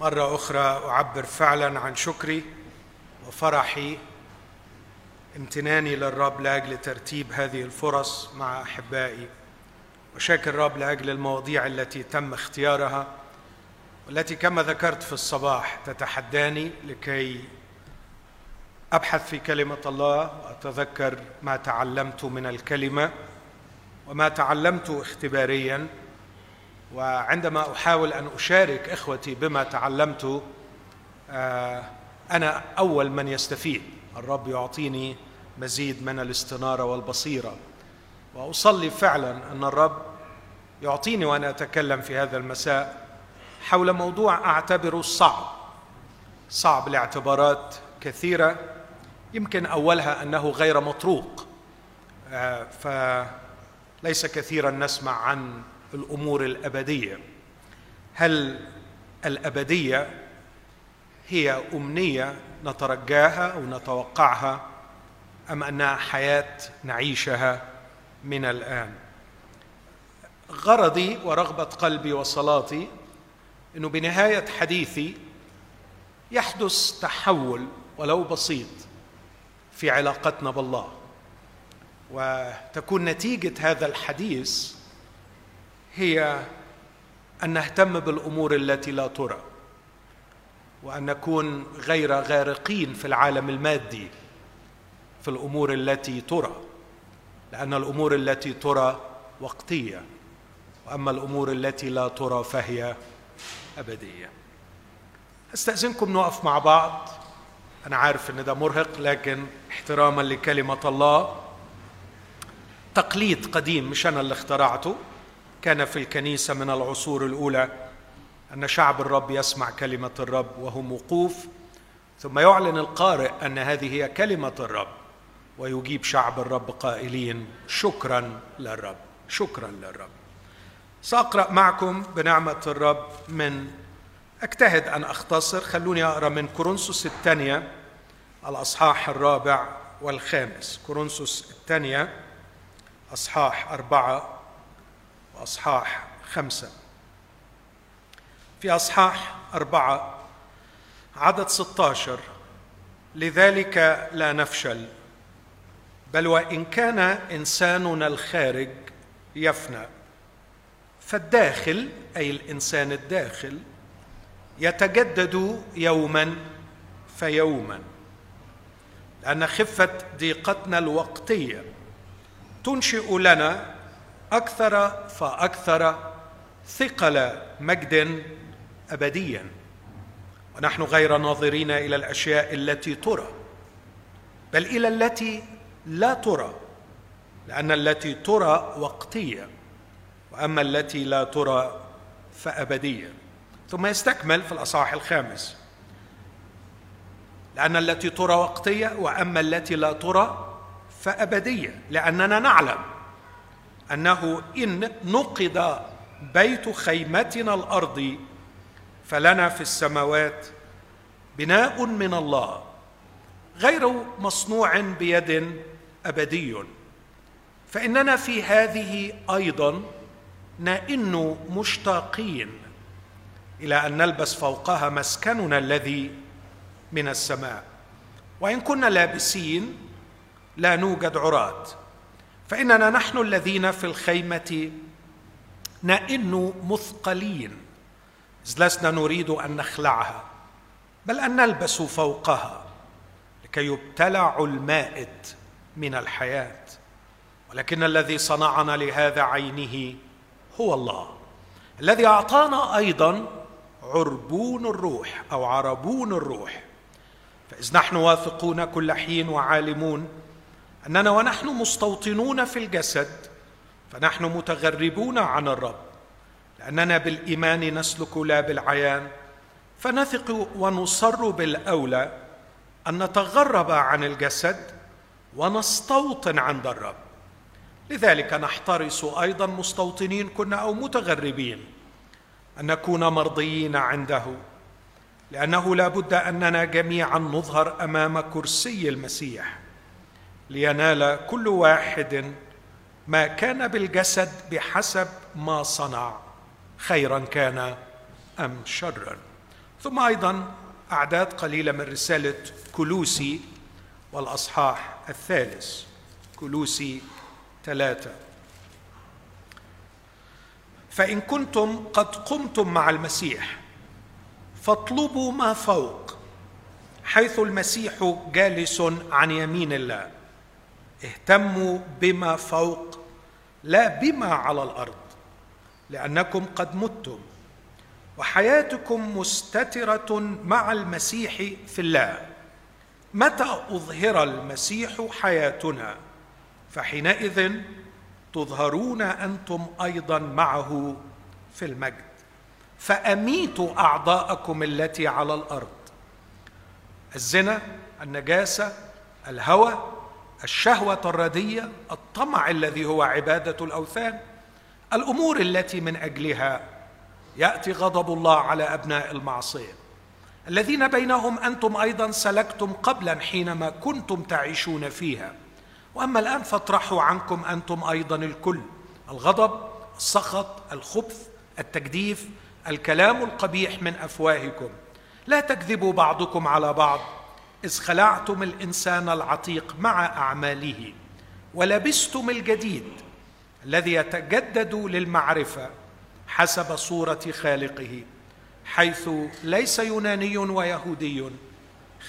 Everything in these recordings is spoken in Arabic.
مرة أخرى أعبر فعلا عن شكري وفرحي امتناني للرب لأجل ترتيب هذه الفرص مع أحبائي. وشاكر الرب لأجل المواضيع التي تم اختيارها والتي كما ذكرت في الصباح تتحداني لكي أبحث في كلمة الله وأتذكر ما تعلمت من الكلمة وما تعلمت اختباريا. وعندما أحاول أن أشارك إخوتي بما تعلمت آه، أنا أول من يستفيد. الرب يعطيني مزيد من الاستنارة والبصيرة. وأصلي فعلا أن الرب يعطيني وأنا أتكلم في هذا المساء حول موضوع أعتبره صعب. صعب لاعتبارات كثيرة يمكن أولها أنه غير مطروق. آه، فليس كثيرا نسمع عن الأمور الأبدية. هل الأبدية هي أمنية نترجاها أو نتوقعها أم أنها حياة نعيشها من الآن؟ غرضي ورغبة قلبي وصلاتي إنه بنهاية حديثي يحدث تحول ولو بسيط في علاقتنا بالله. وتكون نتيجة هذا الحديث هي أن نهتم بالأمور التي لا ترى وأن نكون غير غارقين في العالم المادي في الأمور التي ترى لأن الأمور التي ترى وقتية وأما الأمور التي لا ترى فهي أبدية. أستأذنكم نقف مع بعض. أنا عارف إن ده مرهق لكن احتراما لكلمة الله. تقليد قديم مش أنا اللي اخترعته. كان في الكنيسة من العصور الأولى أن شعب الرب يسمع كلمة الرب وهم وقوف ثم يعلن القارئ أن هذه هي كلمة الرب ويجيب شعب الرب قائلين شكرا للرب شكرا للرب. سأقرأ معكم بنعمة الرب من أجتهد أن أختصر خلوني أقرأ من كورنثوس الثانية الأصحاح الرابع والخامس. كورنثوس الثانية أصحاح أربعة أصحاح خمسة. في أصحاح أربعة عدد 16 لذلك لا نفشل. بل وإن كان إنساننا الخارج يفنى. فالداخل أي الإنسان الداخل يتجدد يوما فيوما. لأن خفة ضيقتنا الوقتية تنشئ لنا أكثر فأكثر ثقل مجد ابديا. ونحن غير ناظرين إلى الأشياء التي ترى بل إلى التي لا ترى لأن التي ترى وقتية وأما التي لا ترى فأبدية. ثم يستكمل في الأصحاح الخامس. لأن التي ترى وقتية وأما التي لا ترى فأبدية لأننا نعلم أنه إن نقض بيت خيمتنا الارضي فلنا في السماوات بناء من الله غير مصنوع بيد أبدي. فإننا في هذه أيضا نئن مشتاقين إلى أن نلبس فوقها مسكننا الذي من السماء. وإن كنا لابسين لا نوجد عراة. فإننا نحن الذين في الخيمة نئن مثقلين. إذ لسنا نريد أن نخلعها بل أن نلبس فوقها لكي يبتلع المائت من الحياة. ولكن الذي صنعنا لهذا عينه هو الله. الذي أعطانا أيضا عربون الروح أو عربون الروح. فإذ نحن واثقون كل حين وعالمون أننا ونحن مستوطنون في الجسد فنحن متغربون عن الرب. لأننا بالإيمان نسلك لا بالعيان فنثق ونصر بالأولى أن نتغرب عن الجسد ونستوطن عند الرب. لذلك نحترس أيضا مستوطنين كنا أو متغربين أن نكون مرضيين عنده لأنه لا بد أننا جميعا نظهر أمام كرسي المسيح. لينال كل واحد ما كان بالجسد بحسب ما صنع. خيرا كان أم شرا. ثم أيضا أعداد قليلة من رسالة كلوسي والأصحاح الثالث. كلوسي ثلاثة. فإن كنتم قد قمتم مع المسيح فاطلبوا ما فوق حيث المسيح جالس عن يمين الله. اهتموا بما فوق لا بما على الأرض لأنكم قد متم وحياتكم مستترة مع المسيح في الله. متى أظهر المسيح حياتنا؟ فحينئذ تظهرون أنتم أيضا معه في المجد. فأميتوا أعضاءكم التي على الأرض. الزنا النجاسة الهوى الشهوة الردية الطمع الذي هو عبادة الأوثان الأمور التي من أجلها يأتي غضب الله على أبناء المعصية. الذين بينهم أنتم أيضا سلكتم قبلا حينما كنتم تعيشون فيها. وأما الآن فاطرحوا عنكم أنتم أيضا الكل الغضب السخط الخبث التجديف الكلام القبيح من أفواهكم. لا تكذبوا بعضكم على بعض. إذ خلعتم الإنسان العتيق مع أعماله ولبستم الجديد الذي يتجدد للمعرفة حسب صورة خالقه حيث ليس يوناني ويهودي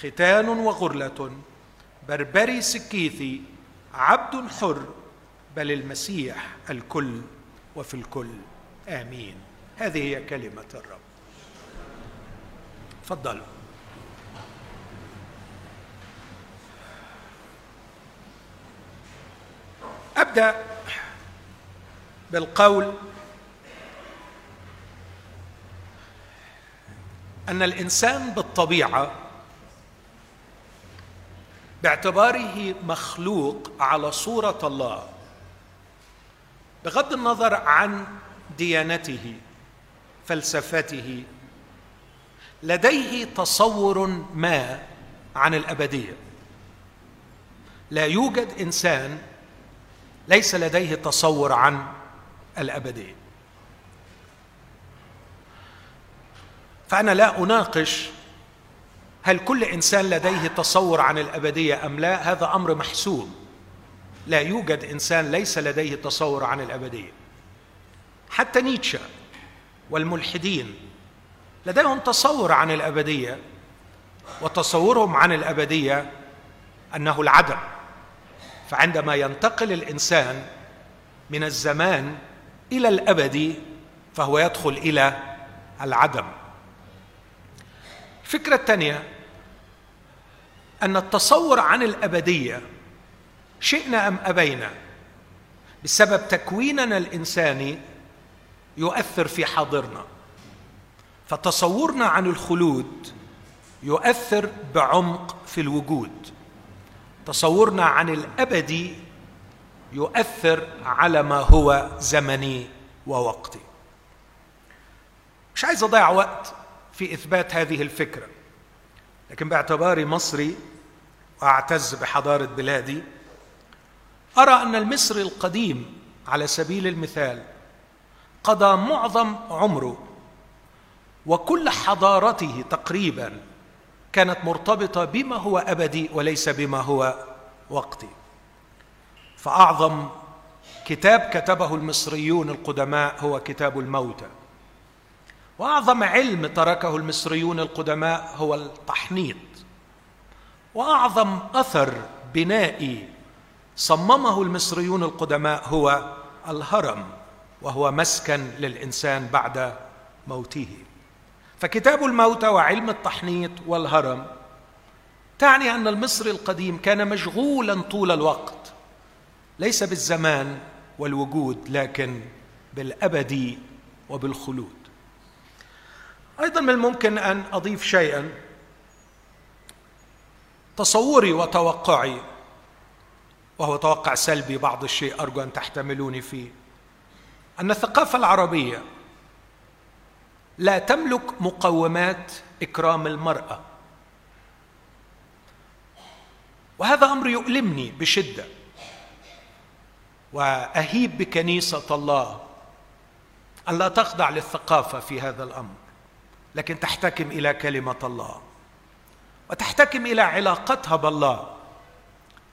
ختان وغرلة بربري سكيثي عبد حر بل المسيح الكل وفي الكل. آمين. هذه هي كلمة الرب. تفضلوا. أبدأ بالقول أن الإنسان بالطبيعة باعتباره مخلوق على صورة الله بغض النظر عن ديانته فلسفته لديه تصور ما عن الأبدية. لا يوجد إنسان ليس لديه تصور عن الابديه فأنا لا أناقش هل كل إنسان لديه تصور عن الأبدية أم لا هذا أمر محسوم. لا يوجد إنسان ليس لديه تصور عن الأبدية. حتى نيتشه والملحدين لديهم تصور عن الأبدية وتصورهم عن الأبدية أنه العدم. فعندما ينتقل الإنسان من الزمان إلى الأبد فهو يدخل إلى العدم. الفكرة الثانية أن التصور عن الأبدية شئنا أم أبينا بسبب تكويننا الانساني يؤثر في حاضرنا. فتصورنا عن الخلود يؤثر بعمق في الوجود. تصورنا عن الابدي يؤثر على ما هو زمني ووقتي. مش عايز أضيع وقت في إثبات هذه الفكرة لكن باعتباري مصري وأعتز بحضارة بلادي أرى أن المصري القديم على سبيل المثال قضى معظم عمره وكل حضارته تقريبا كانت مرتبطة بما هو أبدي وليس بما هو وقتي. فأعظم كتاب كتبه المصريون القدماء هو كتاب الموتى. وأعظم علم تركه المصريون القدماء هو التحنيط. وأعظم أثر بنائي صممه المصريون القدماء هو الهرم وهو مسكن للإنسان بعد موته. فكتاب الموتى وعلم التحنيط والهرم تعني أن المصري القديم كان مشغولا طول الوقت ليس بالزمان والوجود لكن بالأبد وبالخلود. أيضا من الممكن أن أضيف شيئا تصوري وتوقعي وهو توقع سلبي بعض الشيء أرجو أن تحتملوني فيه أن الثقافة العربية لا تملك مقومات إكرام المرأة. وهذا أمر يؤلمني بشدة. وأهيب بكنيسة الله أن لا تخضع للثقافة في هذا الأمر لكن تحتكم إلى كلمة الله. وتحتكم إلى علاقتها بالله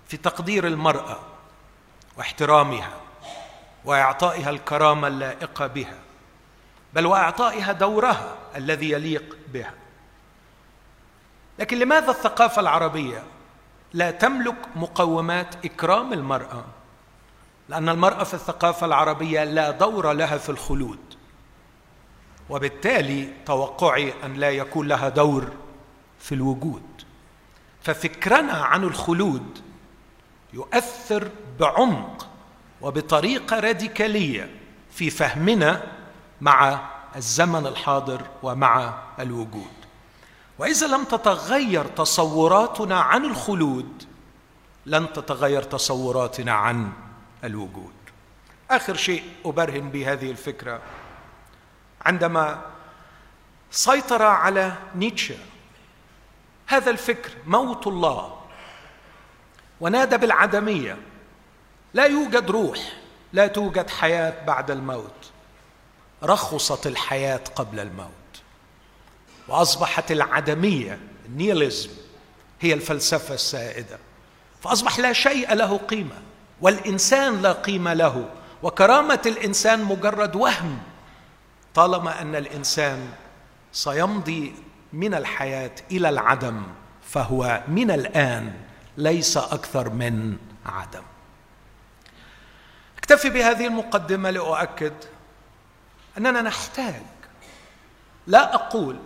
في تقدير المرأة واحترامها وإعطائها الكرامة اللائقة بها. بل وأعطائها دورها الذي يليق بها. لكن لماذا الثقافة العربية لا تملك مقومات إكرام المرأة؟ لأن المرأة في الثقافة العربية لا دور لها في الخلود وبالتالي توقعي أن لا يكون لها دور في الوجود. ففكرنا عن الخلود يؤثر بعمق وبطريقة راديكالية في فهمنا مع الزمن الحاضر ومع الوجود. وإذا لم تتغير تصوراتنا عن الخلود لن تتغير تصوراتنا عن الوجود. آخر شيء أبرهن بهذه الفكرة. عندما سيطر على نيتشه هذا الفكر موت الله. ونادى بالعدمية لا يوجد روح لا توجد حياة بعد الموت. رخصت الحياة قبل الموت. وأصبحت العدمية النيلزم هي الفلسفة السائدة. فأصبح لا شيء له قيمة والإنسان لا قيمة له. وكرامة الإنسان مجرد وهم طالما أن الإنسان سيمضي من الحياة إلى العدم فهو من الآن ليس أكثر من عدم. اكتفي بهذه المقدمة لأؤكد أننا نحتاج لا أقول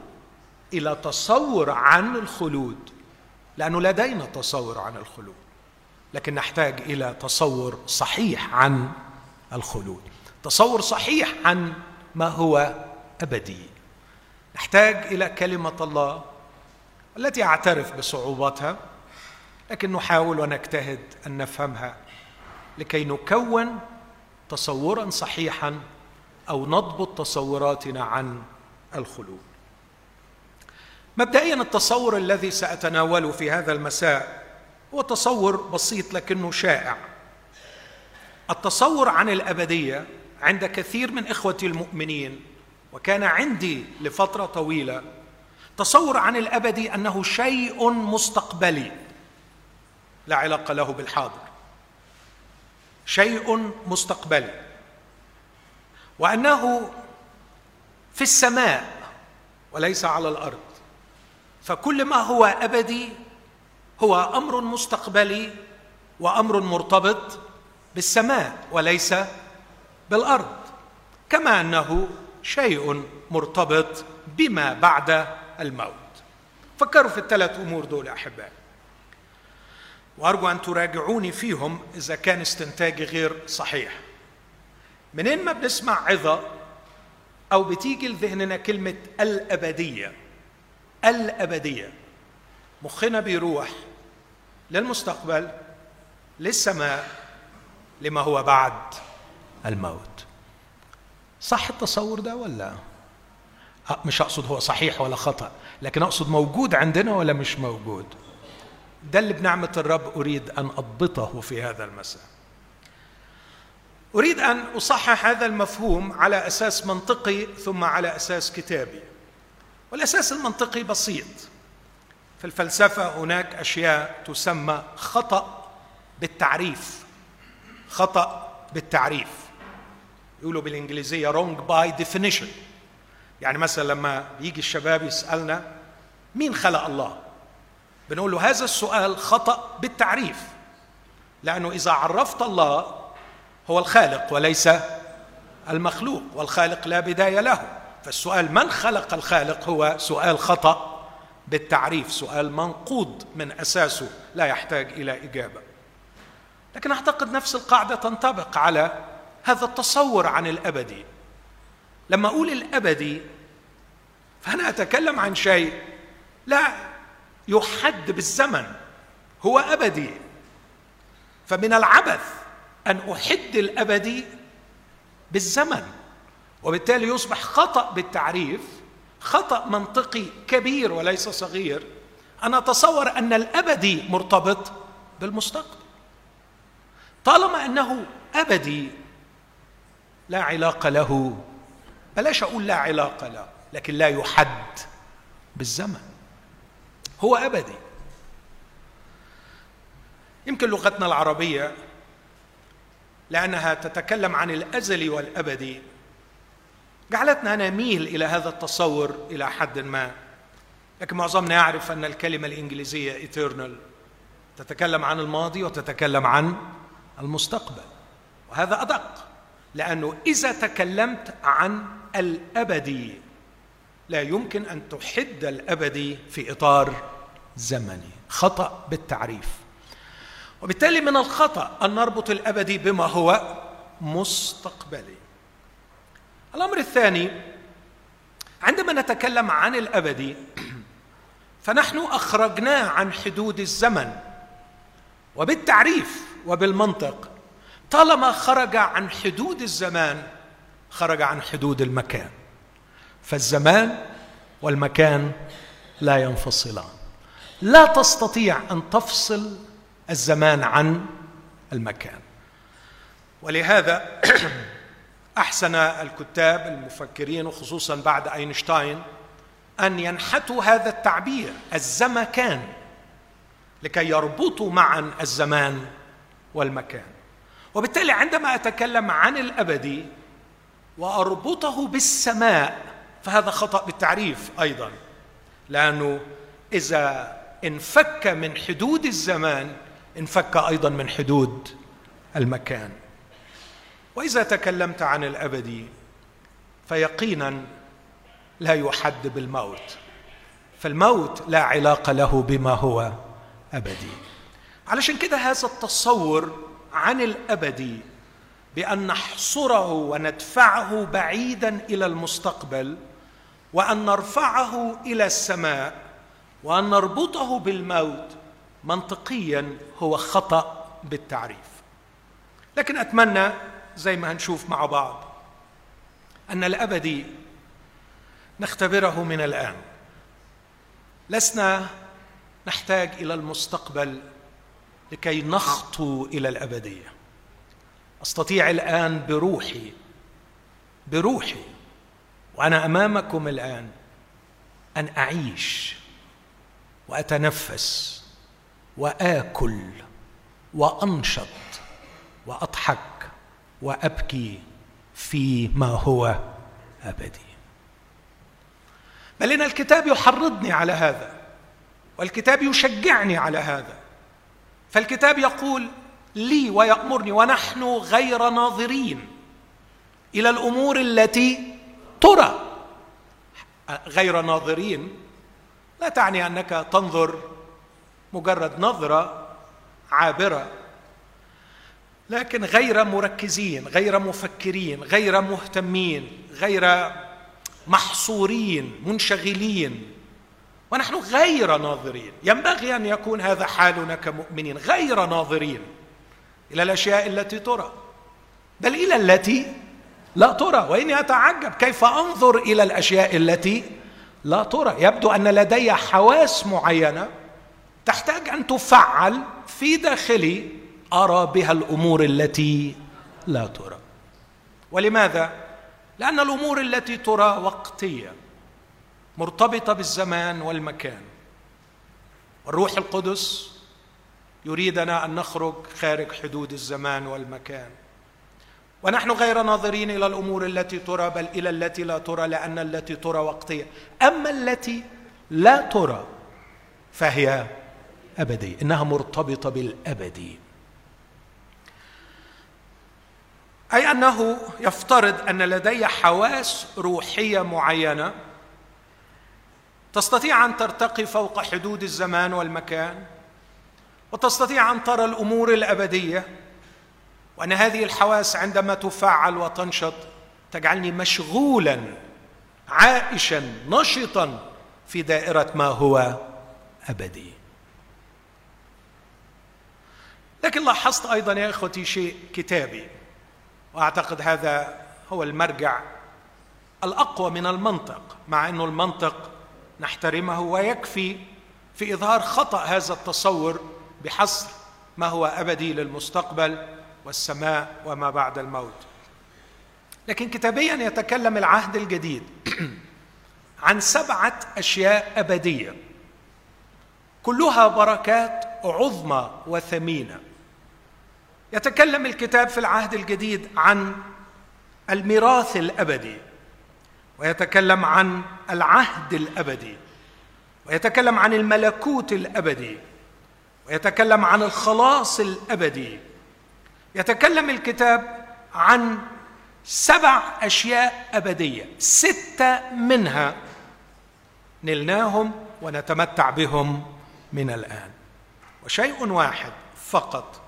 إلى تصور عن الخلود لأنه لدينا تصور عن الخلود لكن نحتاج إلى تصور صحيح عن الخلود تصور صحيح عن ما هو أبدي. نحتاج إلى كلمة الله التي أعترف بصعوبتها لكن نحاول ونجتهد أن نفهمها لكي نكون تصورا صحيحا أو نضبط تصوراتنا عن الخلود مبدئيا التصور الذي سأتناوله في هذا المساء هو تصور بسيط لكنه شائع. التصور عن الأبدية عند كثير من إخوتي المؤمنين وكان عندي لفترة طويلة تصور عن الأبدي أنه شيء مستقبلي لا علاقة له بالحاضر. شيء مستقبلي. وأنه في السماء وليس على الأرض. فكل ما هو أبدي هو أمر مستقبلي وأمر مرتبط بالسماء وليس بالأرض. كما أنه شيء مرتبط بما بعد الموت. فكروا في الثلاث أمور دول أحبائي. وأرجو أن تراجعوني فيهم إذا كان استنتاجي غير صحيح. منين ما بنسمع عظة أو بتيجي لذهننا كلمة الأبدية الأبدية. مخنا بيروح للمستقبل للسماء لما هو بعد الموت. صح التصور ده ولا؟ مش أقصد هو صحيح ولا خطأ لكن أقصد موجود عندنا ولا مش موجود؟ ده اللي بنعمة الرب أريد أن أضبطه في هذا المساء. أريد أن أصحح هذا المفهوم على أساس منطقي ثم على أساس كتابي. والأساس المنطقي بسيط. في الفلسفة هناك أشياء تسمى خطأ بالتعريف. خطأ بالتعريف. يقولوا بالإنجليزية wrong by definition. يعني مثلا لما يجي الشباب يسألنا مين خلق الله؟ بنقول له هذا السؤال خطأ بالتعريف. لأنه إذا عرفت الله هو الخالق وليس المخلوق والخالق لا بداية له. فالسؤال من خلق الخالق هو سؤال خطأ بالتعريف سؤال منقوض من أساسه لا يحتاج إلى إجابة. لكن أعتقد نفس القاعدة تنطبق على هذا التصور عن الابدي لما أقول الابدي فأنا أتكلم عن شيء لا يحد بالزمن هو أبدي. فمن العبث أن أحد الابدي بالزمن وبالتالي يصبح خطأ بالتعريف خطأ منطقي كبير وليس صغير. ان أتصور أن الابدي مرتبط بالمستقبل. طالما أنه أبدي لا علاقه له بلاش أقول لا علاقه له لكن لا يحد بالزمن. هو أبدي. يمكن لغتنا العربية لأنها تتكلم عن الازلي والابدي جعلتنا نميل إلى هذا التصور إلى حد ما. لكن معظمنا يعرف أن الكلمة الإنجليزية eternal. تتكلم عن الماضي وتتكلم عن المستقبل. وهذا أدق لأنه إذا تكلمت عن الابدي لا يمكن أن تحد الابدي في إطار زمني. خطأ بالتعريف. وبالتالي من الخطأ أن نربط الابدي بما هو مستقبلي. الأمر الثاني عندما نتكلم عن الابدي فنحن اخرجناه عن حدود الزمن وبالتعريف وبالمنطق طالما خرج عن حدود الزمان خرج عن حدود المكان. فالزمان والمكان لا ينفصلان. لا تستطيع أن تفصل الزمان عن المكان. ولهذا أحسن الكتاب المفكرين وخصوصا بعد أينشتاين أن ينحتوا هذا التعبير الزمكان لكي يربطوا معا الزمان والمكان. وبالتالي عندما أتكلم عن الابدي وأربطه بالسماء فهذا خطأ بالتعريف أيضا. لأنه إذا انفك من حدود الزمان انفك أيضا من حدود المكان. وإذا تكلمت عن الابدي فيقينا لا يحد بالموت فالموت لا علاقة له بما هو أبدي. علشان كده هذا التصور عن الابدي بأن نحصره وندفعه بعيدا إلى المستقبل وأن نرفعه إلى السماء وأن نربطه بالموت منطقيا هو خطأ بالتعريف. لكن أتمنى زي ما هنشوف مع بعض أن الأبدي نختبره من الآن. لسنا نحتاج إلى المستقبل لكي نخطو إلى الأبدية. أستطيع الآن بروحي بروحي وأنا أمامكم الآن أن أعيش وأتنفس وآكل وأنشط وأضحك وأبكي فيما هو أبدي. بل إن الكتاب يحرضني على هذا والكتاب يشجعني على هذا. فالكتاب يقول لي ويأمرني ونحن غير ناظرين إلى الأمور التي ترى. غير ناظرين لا تعني أنك تنظر مجرد نظرة عابرة لكن غير مركزين غير مفكرين غير مهتمين غير محصورين منشغلين. ونحن غير ناظرين. ينبغي أن يكون هذا حالنا كمؤمنين غير ناظرين إلى الأشياء التي ترى. بل إلى التي لا ترى. وإني أتعجب كيف أنظر إلى الأشياء التي لا ترى. يبدو أن لدي حواس معينة تحتاج أن تفعل في داخلي ارى بها الأمور التي لا ترى. ولماذا؟ لأن الأمور التي ترى وقتية مرتبطة بالزمان والمكان. والروح القدس يريدنا أن نخرج خارج حدود الزمان والمكان. ونحن غير ناظرين إلى الأمور التي ترى بل إلى التي لا ترى لأن التي ترى وقتية. أما التي لا ترى فهي ابديه إنها مرتبطة بالأبدي. أي أنه يفترض أن لدي حواس روحية معينة تستطيع أن ترتقي فوق حدود الزمان والمكان وتستطيع أن ترى الأمور الأبدية وأن هذه الحواس عندما تفعل وتنشط تجعلني مشغولا عائشا نشطا في دائرة ما هو أبدي. لكن لاحظت أيضا يا إخوتي شيء كتابي وأعتقد هذا هو المرجع الأقوى من المنطق مع إنه المنطق نحترمه ويكفي في إظهار خطأ هذا التصور بحصر ما هو أبدي للمستقبل والسماء وما بعد الموت. لكن كتابيا يتكلم العهد الجديد عن سبعة أشياء أبدية كلها بركات عظمى وثمينة. يتكلم الكتاب في العهد الجديد عن الميراث الأبدي ويتكلم عن العهد الأبدي ويتكلم عن الملكوت الأبدي ويتكلم عن الخلاص الأبدي. يتكلم الكتاب عن سبع أشياء أبدية ستة منها نلناهم ونتمتع بهم من الآن. وشيء واحد فقط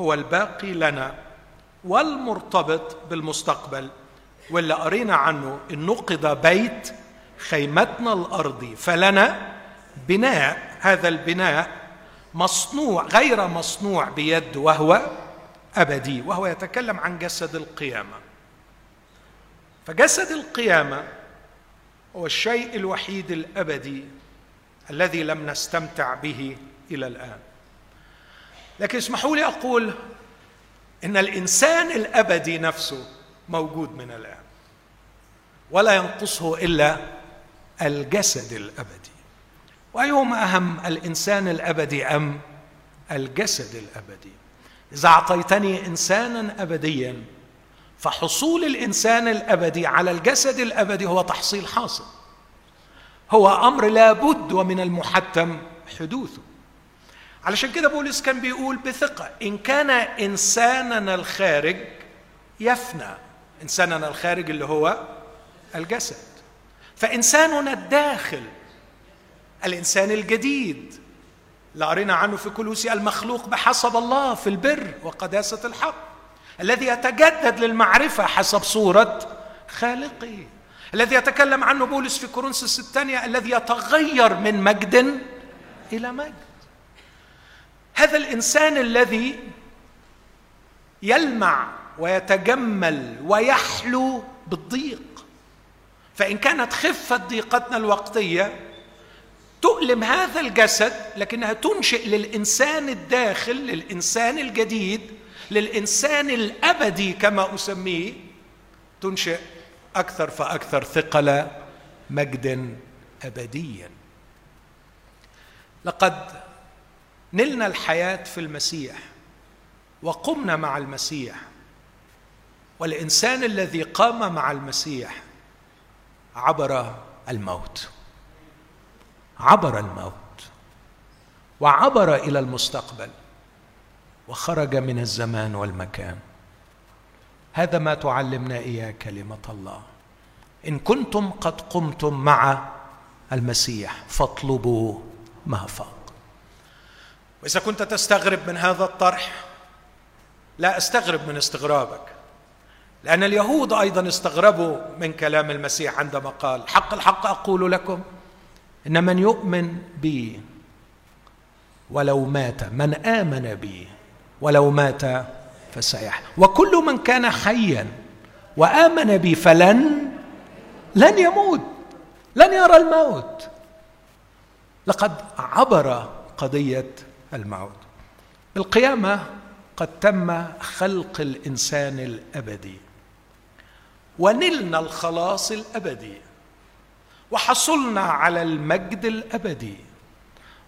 هو الباقي لنا والمرتبط بالمستقبل واللي قرينا عنه إن نقض بيت خيمتنا الأرضي فلنا بناء هذا البناء مصنوع غير مصنوع بيد وهو أبدي وهو يتكلم عن جسد القيامة. فجسد القيامة هو الشيء الوحيد الأبدي الذي لم نستمتع به إلى الآن. لكن اسمحوا لي أقول إن الإنسان الأبدي نفسه موجود من الآن ولا ينقصه إلا الجسد الأبدي. وأيهما أهم الإنسان الأبدي أم الجسد الأبدي؟ إذا أعطيتني إنسانا أبديا فحصول الإنسان الأبدي على الجسد الأبدي هو تحصيل حاصل. هو أمر لابد ومن المحتم حدوثه. علشان كده بولس كان بيقول بثقة إن كان إنساننا الخارج يفنى إنساننا الخارج اللي هو الجسد. فإنساننا الداخل الإنسان الجديد اللي عنه في كلوسي المخلوق بحسب الله في البر وقداسة الحق الذي يتجدد للمعرفة حسب صورة خالقه. الذي يتكلم عنه بولس في كورنثوس الثانية الذي يتغير من مجد إلى مجد. هذا الإنسان الذي يلمع ويتجمل ويحلو بالضيق. فإن كانت خفة ضيقتنا الوقتية تؤلم هذا الجسد لكنها تنشئ للإنسان الداخل للإنسان الجديد للإنسان الأبدي كما أسميه تنشئ أكثر فأكثر ثقل مجد أبديا. لقد نلنا الحياة في المسيح وقمنا مع المسيح. والإنسان الذي قام مع المسيح عبر الموت. عبر الموت. وعبر إلى المستقبل. وخرج من الزمان والمكان. هذا ما تعلمنا اياه كلمه الله. إن كنتم قد قمتم مع المسيح فاطلبوا ما فوق وإذا كنت تستغرب من هذا الطرح لا أستغرب من استغرابك لأن اليهود أيضا استغربوا من كلام المسيح عندما قال حق الحق أقول لكم إن من يؤمن بي ولو مات من آمن بي ولو مات فسيحيا وكل من كان حيا وآمن بي فلن لن يموت لن يرى الموت. لقد عبر قضية الموت. القيامة قد تم خلق الإنسان الأبدي. ونلنا الخلاص الأبدي. وحصلنا على المجد الأبدي.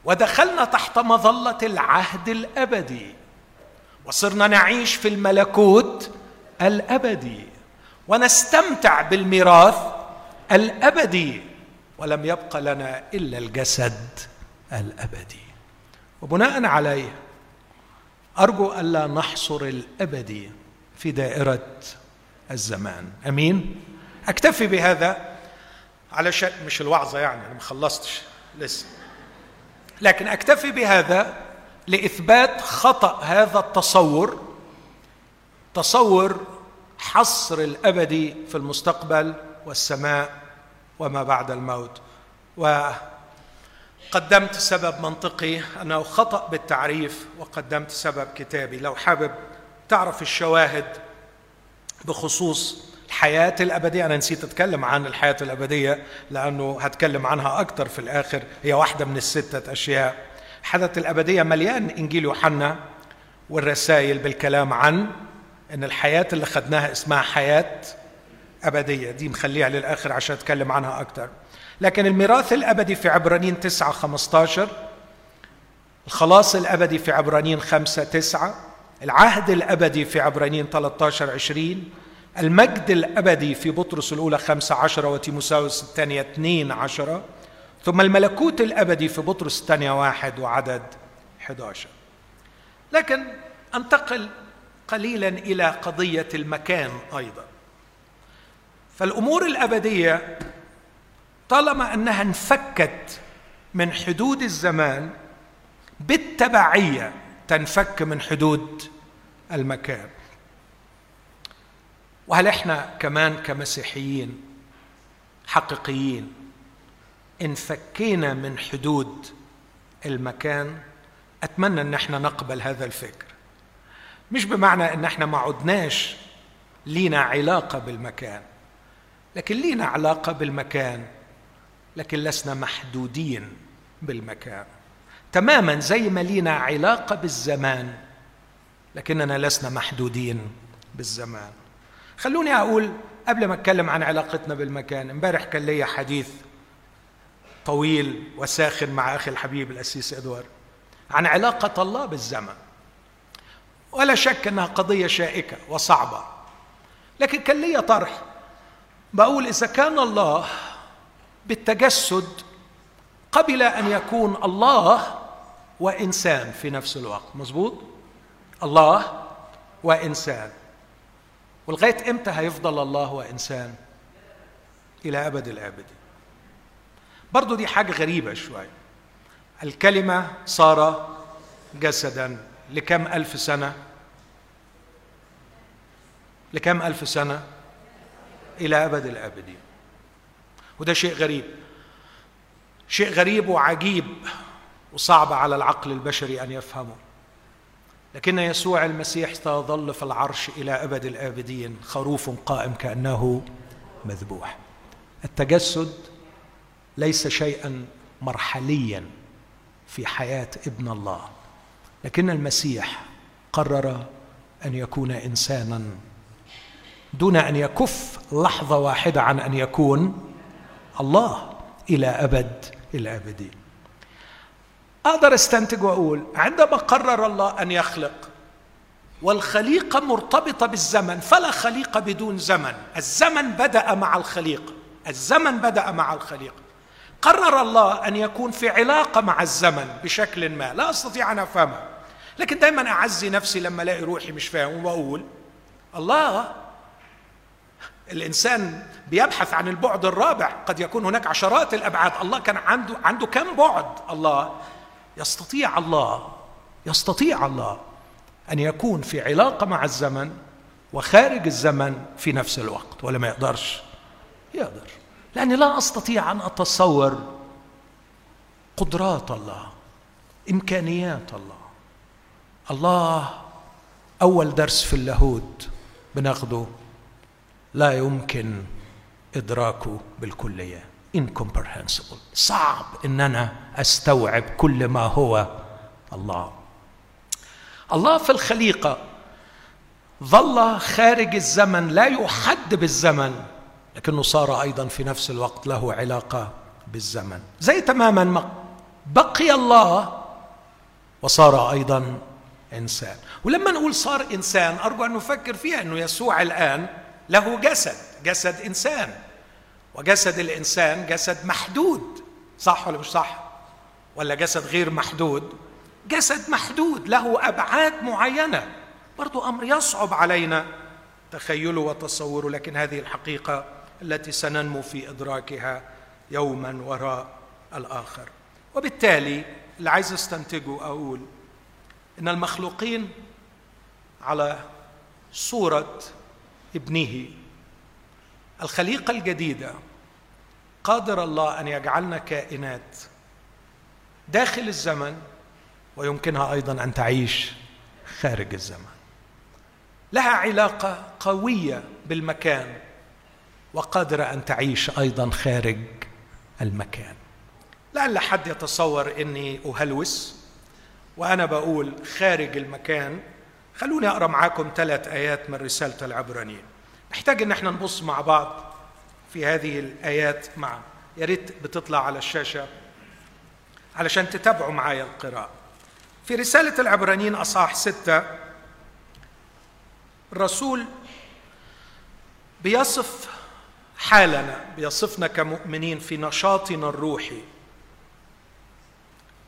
ودخلنا تحت مظلة العهد الأبدي. وصرنا نعيش في الملكوت الأبدي. ونستمتع بالميراث الأبدي. ولم يبق لنا إلا الجسد الأبدي. وبناء عليه أرجو ألا نحصر الابدي في دائرة الزمان. أمين؟ أكتفي بهذا علشان مش الوعظة يعني أنا ما خلصتش لسه. لكن أكتفي بهذا لإثبات خطأ هذا التصور تصور حصر الابدي في المستقبل والسماء وما بعد الموت. وقدمت سبب منطقي انه خطا بالتعريف وقدمت سبب كتابي. لو حابب تعرف الشواهد بخصوص الحياة الأبدية أنا نسيت أتكلم عن الحياة الأبدية لأنه هتكلم عنها أكثر في الآخر. هي واحدة من الستة أشياء. الحدث الأبدية مليان إنجيل يوحنا والرسائل بالكلام عن أن الحياة اللي خدناها اسمها حياة أبدية. دي مخليها للآخر عشان أتكلم عنها أكتر. لكن الميراث الأبدي في عبرانيين 9 15 الخلاص الأبدي في عبرانيين 5 9 العهد الأبدي في عبرانيين 13 20 المجد الأبدي في بطرس الأولى 15 وتيموساوس الثانية 2 10 ثم الملكوت الأبدي في بطرس الثانية واحد وعدد 11 لكن أنتقل قليلا إلى قضية المكان أيضا. فالأمور الأبدية طالما أنها انفكت من حدود الزمان بالتبعية تنفك من حدود المكان. وهل إحنا كمان كمسيحيين حقيقيين انفكينا من حدود المكان؟ أتمنى إن إحنا نقبل هذا الفكر. مش بمعنى إن إحنا ما عدناش لينا علاقة بالمكان لكن لينا علاقة بالمكان. لكن لسنا محدودين بالمكان. تماما زي ما لينا علاقة بالزمان لكننا لسنا محدودين بالزمان. خلوني أقول قبل ما أتكلم عن علاقتنا بالمكان امبارح كان لي حديث طويل وساخن مع أخي الحبيب الأسيس ادوار عن علاقة الله بالزمن ولا شك أنها قضية شائكة وصعبة لكن كان لي طرح. بقول إذا كان الله بالتجسد قبل أن يكون الله وإنسان في نفس الوقت. مظبوط؟ الله وإنسان. ولغايه إمتى هيفضل الله وإنسان؟ إلى أبد الابدين برضو دي حاجة غريبة شوية. الكلمة صار جسدا لكم ألف سنة؟ لكم ألف سنة؟ إلى أبد الآبدين. وده شيء غريب. شيء غريب وعجيب وصعب على العقل البشري أن يفهمه. لكن يسوع المسيح سيظل في العرش إلى أبد الآبدين خروف قائم كأنه مذبوح. التجسد ليس شيئا مرحليا في حياة ابن الله. لكن المسيح قرر أن يكون انسانا. دون أن يكف لحظة واحدة عن أن يكون الله إلى أبد الابدين أقدر أستنتج وأقول عندما قرر الله أن يخلق والخليقة مرتبطة بالزمن فلا خليقة بدون زمن. الزمن بدأ مع الخليقه الزمن بدأ مع الخليقه قرر الله أن يكون في علاقة مع الزمن بشكل ما لا أستطيع أن افهمها لكن دايما أعزي نفسي لما ألاقي روحي مش فاهم وأقول الله الإنسان بيبحث عن البعد الرابع قد يكون هناك عشرات الأبعاد. الله كان عنده عنده كم بعد؟ الله يستطيع الله يستطيع الله أن يكون في علاقة مع الزمن وخارج الزمن في نفس الوقت ولا ما يقدرش؟ يقدر. لأني لا أستطيع أن أتصور قدرات الله إمكانيات الله. الله أول درس في اللاهوت بناخده لا يمكن ادراكه بالكلية. Incomprehensible. صعب ان أنا أستوعب كل ما هو الله. الله في الخليقة. ظل خارج الزمن لا يحد بالزمن لكنه صار أيضا في نفس الوقت له علاقة بالزمن. زي تماما ما بقي الله وصار أيضا إنسان. ولما نقول صار إنسان أرجو أن نفكر فيها إنه يسوع الآن له جسد جسد إنسان. وجسد الإنسان جسد محدود. صح ولا مش صح؟ ولا جسد غير محدود؟ جسد محدود له أبعاد معينة. برضو أمر يصعب علينا. تخيله وتصوره لكن هذه الحقيقة التي سننمو في إدراكها يوما وراء الآخر. وبالتالي اللي عايز استنتجه أقول إن المخلوقين على صورة ابنه. الخليقة الجديدة. قادر الله أن يجعلنا كائنات داخل الزمن ويمكنها أيضا أن تعيش خارج الزمن. لها علاقة قوية بالمكان وقادرة أن تعيش أيضا خارج المكان. لعل حد يتصور إني أهلوس وأنا بقول خارج المكان خلوني أقرأ معاكم ثلاث آيات من رسالة العبرانيين. نحتاج إن إحنا نبص مع بعض في هذه الآيات مع يا ريت بتطلع على الشاشة علشان تتابعوا معايا القراءة. في رسالة العبرانيين أصحاح ستة الرسول بيصف حالنا بيصفنا كمؤمنين في نشاطنا الروحي.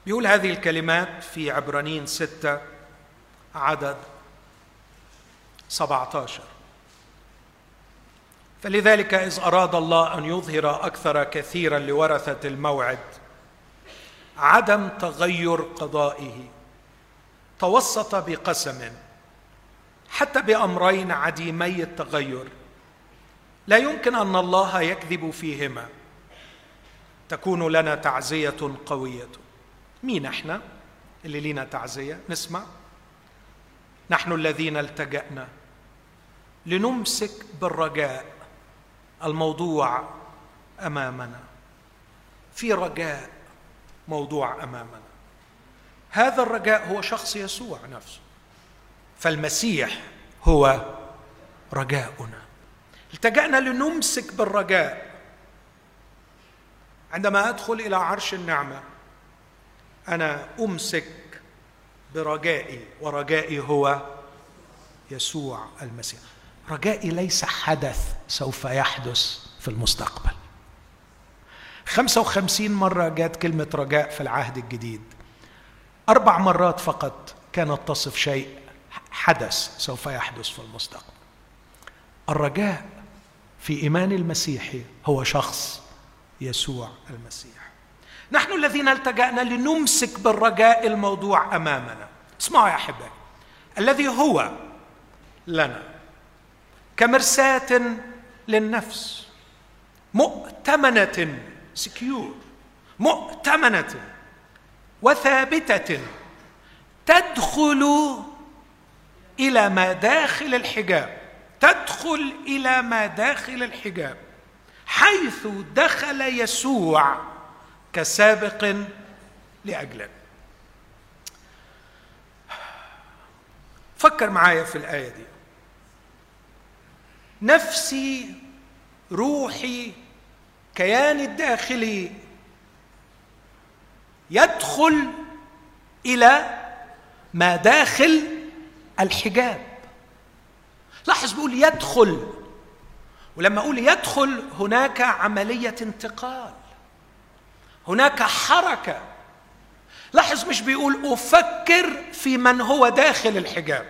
بيقول هذه الكلمات في عبرانيين ستة عدد 17 فلذلك إذ أراد الله أن يظهر أكثر كثيرا لورثة الموعد عدم تغير قضائه توسط بقسم حتى بأمرين عديمي التغير. لا يمكن أن الله يكذب فيهما. تكون لنا تعزية قوية. مين إحنا؟ اللي لينا تعزية؟ نسمع. نحن الذين التجأنا. لنمسك بالرجاء الموضوع أمامنا. في رجاء موضوع أمامنا. هذا الرجاء هو شخص يسوع نفسه. فالمسيح هو رجاؤنا. التجأنا لنمسك بالرجاء. عندما أدخل إلى عرش النعمة أنا أمسك برجائي ورجائي هو يسوع المسيح. رجائي ليس حدث سوف يحدث في المستقبل. خمسة وخمسين مرة جاءت كلمة رجاء في العهد الجديد. أربع مرات فقط كانت تصف شيء حدث سوف يحدث في المستقبل. الرجاء في إيمان المسيح هو شخص يسوع المسيح. نحن الذين التجأنا لنمسك بالرجاء الموضوع أمامنا. اسمعوا يا أحبائي. الذي هو لنا. كمرساه للنفس مؤتمنة سكيور مؤتمنة وثابتة تدخل إلى مداخل الحجاب تدخل إلى ما داخل الحجاب حيث دخل يسوع كسابق لأجلنا. فكر معايا في الآية دي. نفسي روحي كياني الداخلي يدخل إلى ما داخل الحجاب. لاحظ بيقول يدخل ولما أقول يدخل هناك عملية انتقال هناك حركة. لاحظ مش بيقول أفكر في من هو داخل الحجاب.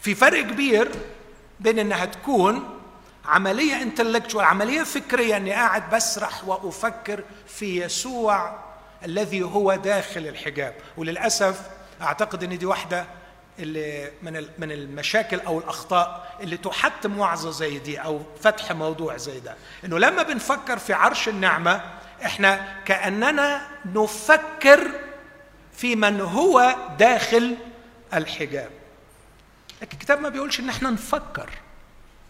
في فرق كبير بين إنها تكون عملية انتلكتشوال عملية فكرية. إني قاعد بسرح وأفكر في يسوع الذي هو داخل الحجاب. وللأسف أعتقد إن دي واحدة اللي من من المشاكل أو الأخطاء اللي تحتم وعظة زي دي أو فتح موضوع زي ده. إنه لما بنفكر في عرش النعمة إحنا كأننا نفكر في من هو داخل الحجاب. لكن الكتاب ما بيقولش إن إحنا نفكر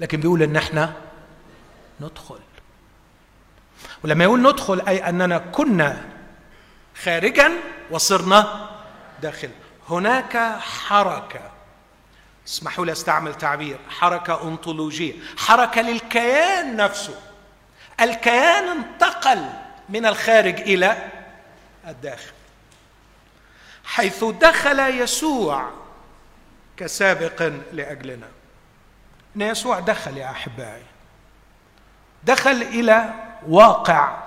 لكن بيقول إن إحنا ندخل. ولما يقول ندخل أي أننا كنا خارجا وصرنا داخل. هناك حركة. اسمحوا لي أستعمل تعبير. حركة أنطولوجية. حركة للكيان نفسه. الكيان انتقل من الخارج إلى الداخل. حيث دخل يسوع كسابق لأجلنا. ان يسوع دخل يا أحبائي. دخل إلى واقع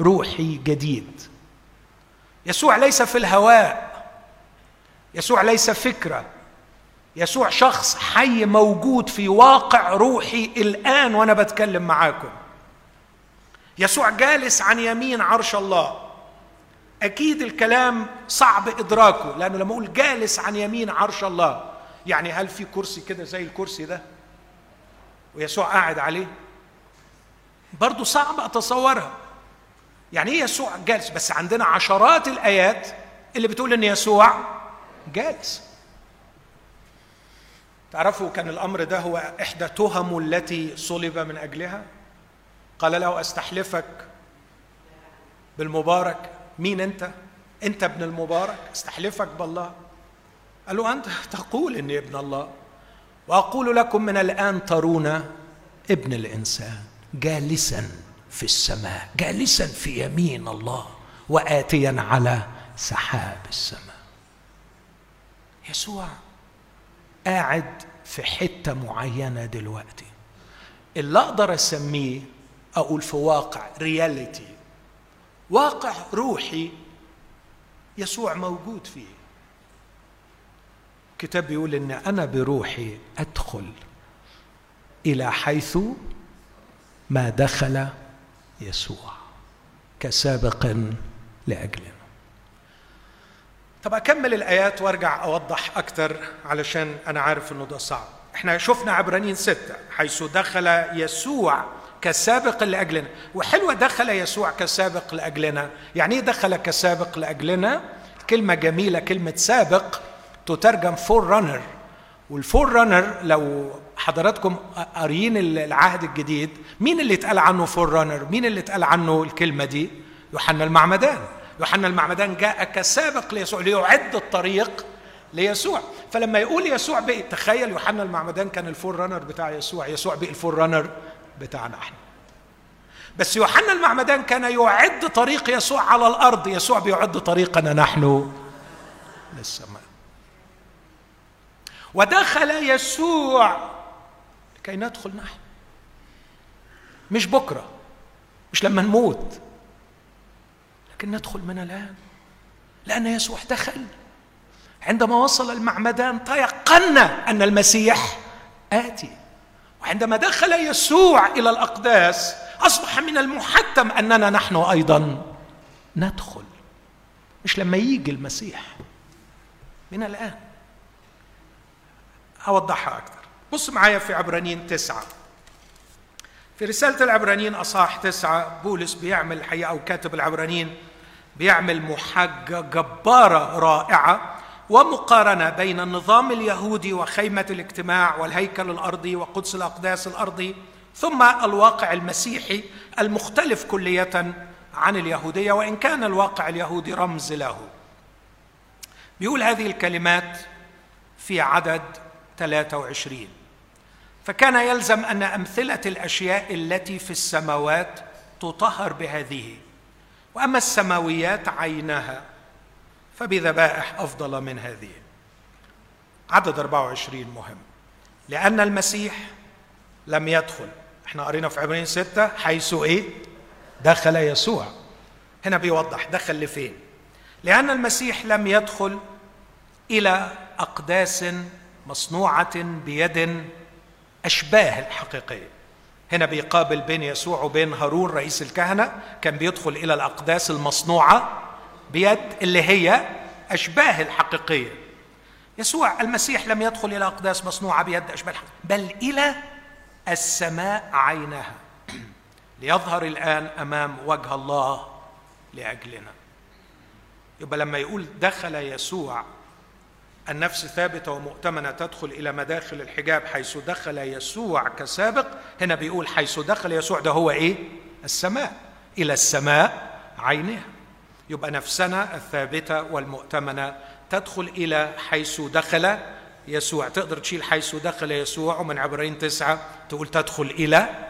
روحي جديد. يسوع ليس في الهواء. يسوع ليس فكرة. يسوع شخص حي موجود في واقع روحي الآن وأنا بتكلم معاكم. يسوع جالس عن يمين عرش الله. أكيد الكلام صعب إدراكه لأنه لما أقول جالس عن يمين عرش الله يعني هل في كرسي كده زي الكرسي ده؟ ويسوع قاعد عليه؟ برضه صعب أتصورها. يعني إيه يسوع جالس؟ بس عندنا عشرات الآيات اللي بتقول إن يسوع جالس. تعرفوا كان الأمر ده هو احدى تهم التي صلب من أجلها؟ قال له أستحلفك بالمبارك؟ مين انت؟ انت ابن المبارك استحلفك بالله. قال له أنت تقول إني ابن الله. وأقول لكم من الآن ترون ابن الإنسان جالسا في السماء جالسا في يمين الله واتيا على سحاب السماء. يسوع قاعد في حتة معينة دلوقتي. اللي أقدر أسميه أقول في واقع رياليتي واقع روحي يسوع موجود فيه. الكتاب بيقول إن أنا بروحي أدخل إلى حيث ما دخل يسوع كسابق لأجلنا. طب أكمل الآيات وأرجع أوضح أكتر علشان أنا عارف إنه ده صعب. إحنا شفنا عبرانيين ستة حيث دخل يسوع كسابق لأجلنا. وحلوة دخل يسوع كسابق لأجلنا. يعني إيه دخل كسابق لأجلنا؟ كلمة جميلة كلمة سابق تترجم forerunner وال forerunner لو حضراتكم قاريين العهد الجديد مين اللي اتقال عنه forerunner مين اللي اتقال عنه الكلمة دي؟ يوحنا المعمدان. يوحنا المعمدان جاء كسابق ليسوع ليعد الطريق ليسوع. فلما يقول يسوع بقي تخيل يوحنا المعمدان كان ال forerunner بتاع يسوع. يسوع بقي ال forerunner بتاعنا إحنا. بس يوحنا المعمدان كان يعد طريق يسوع على الأرض يسوع بيعد طريقنا نحن للسماء. ودخل يسوع لكي ندخل نحن. مش بكرة مش لما نموت لكن ندخل من الآن. لأن يسوع دخل. عندما وصل المعمدان تيقنا أن المسيح آتي. وعندما دخل يسوع إلى الأقداس أصبح من المحتم أننا نحن أيضا ندخل. مش لما يجي المسيح. من الآن. أوضحها أكثر. بص معايا في عبرانيين تسعة. في رسالة العبرانيين أصحاح تسعة بولس بيعمل الحقيقة أو كاتب العبرانيين بيعمل محاجة جبارة رائعة. ومقارنة بين النظام اليهودي وخيمة الاجتماع والهيكل الأرضي وقدس الأقداس الأرضي ثم الواقع المسيحي المختلف كلية عن اليهودية وإن كان الواقع اليهودي رمز له. بيقول هذه الكلمات في عدد 23 فكان يلزم أن أمثلة الأشياء التي في السماوات تطهر بهذه. وأما السماويات عينها فبذبائح أفضل من هذه. عدد 24 مهم. لأن المسيح لم يدخل. إحنا قرينا في عبرين ستة حيث إيه؟ دخل يسوع. هنا بيوضح دخل لفين. لأن المسيح لم يدخل إلى أقداس مصنوعة بيد أشباه الحقيقية. هنا بيقابل بين يسوع وبين هارون رئيس الكهنة. كان بيدخل إلى الأقداس المصنوعة بيد اللي هي أشباه الحقيقية. يسوع المسيح لم يدخل إلى أقداس مصنوعة بيد أشباه الحقيقية بل إلى السماء عينها ليظهر الآن أمام وجه الله لأجلنا. يبقى لما يقول دخل يسوع النفس ثابتة ومؤتمنة تدخل إلى مداخل الحجاب حيث دخل يسوع كسابق هنا بيقول حيث دخل يسوع ده هو إيه؟ السماء إلى السماء عينها. يبقى نفسنا الثابتة والمؤتمنة تدخل إلى حيث دخل يسوع. تقدر تشيل حيث دخل يسوع ومن عبرين تسعة تقول تدخل إلى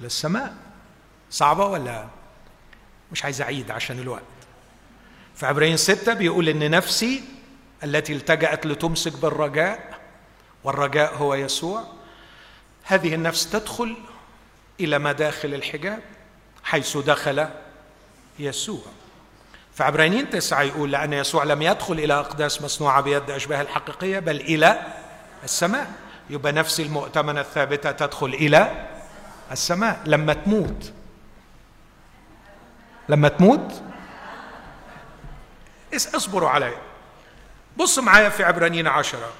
للسماء. صعبة ولا مش عايز أعيد عشان الوقت. في عبرين ستة بيقول إن نفسي التي التجأت لتمسك بالرجاء والرجاء هو يسوع. هذه النفس تدخل إلى مداخل الحجاب حيث دخل يسوع. فعبرانيين تسعة يقول لأن يسوع لم يدخل إلى أقداس مصنوعة بيد أشباه الحقيقية بل إلى السماء. يبقى نفس المؤتمنة الثابتة تدخل إلى السماء. لما تموت. لما تموت. اصبروا علي. بص معايا في عبرانيين عشرة.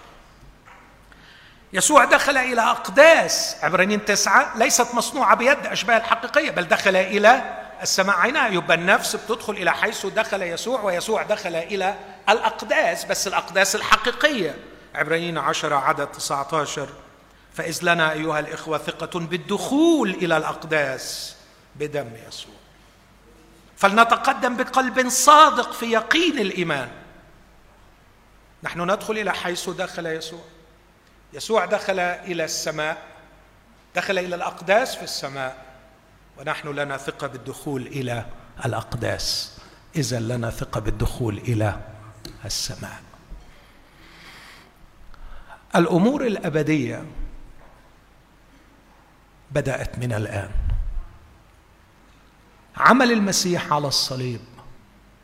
يسوع دخل إلى أقداس. عبرانيين تسعة ليست مصنوعة بيد أشباه الحقيقية بل دخل إلى السماء عينها يبقى النفس بتدخل إلى حيث دخل يسوع ويسوع دخل إلى الأقداس بس الأقداس الحقيقية. عبرانيين عشرة عدد 19 فإذ لنا أيها الإخوة ثقة بالدخول إلى الأقداس بدم يسوع. فلنتقدم بقلب صادق في يقين الإيمان. نحن ندخل إلى حيث دخل يسوع. يسوع دخل إلى السماء دخل إلى الأقداس في السماء. ونحن لنا ثقة بالدخول إلى الأقداس. إذا لنا ثقة بالدخول إلى السماء. الأمور الأبدية بدأت من الآن. عمل المسيح على الصليب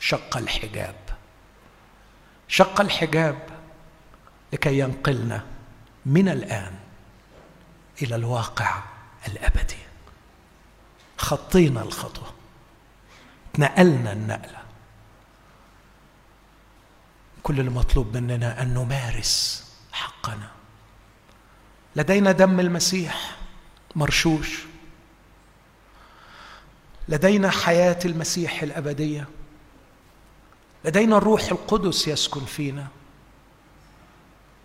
شق الحجاب. شق الحجاب لكي ينقلنا من الآن إلى الواقع الأبدي. خطينا الخطوة. نقلنا النقلة. كل المطلوب مننا أن نمارس حقنا. لدينا دم المسيح مرشوش. لدينا حياة المسيح الأبدية. لدينا الروح القدس يسكن فينا.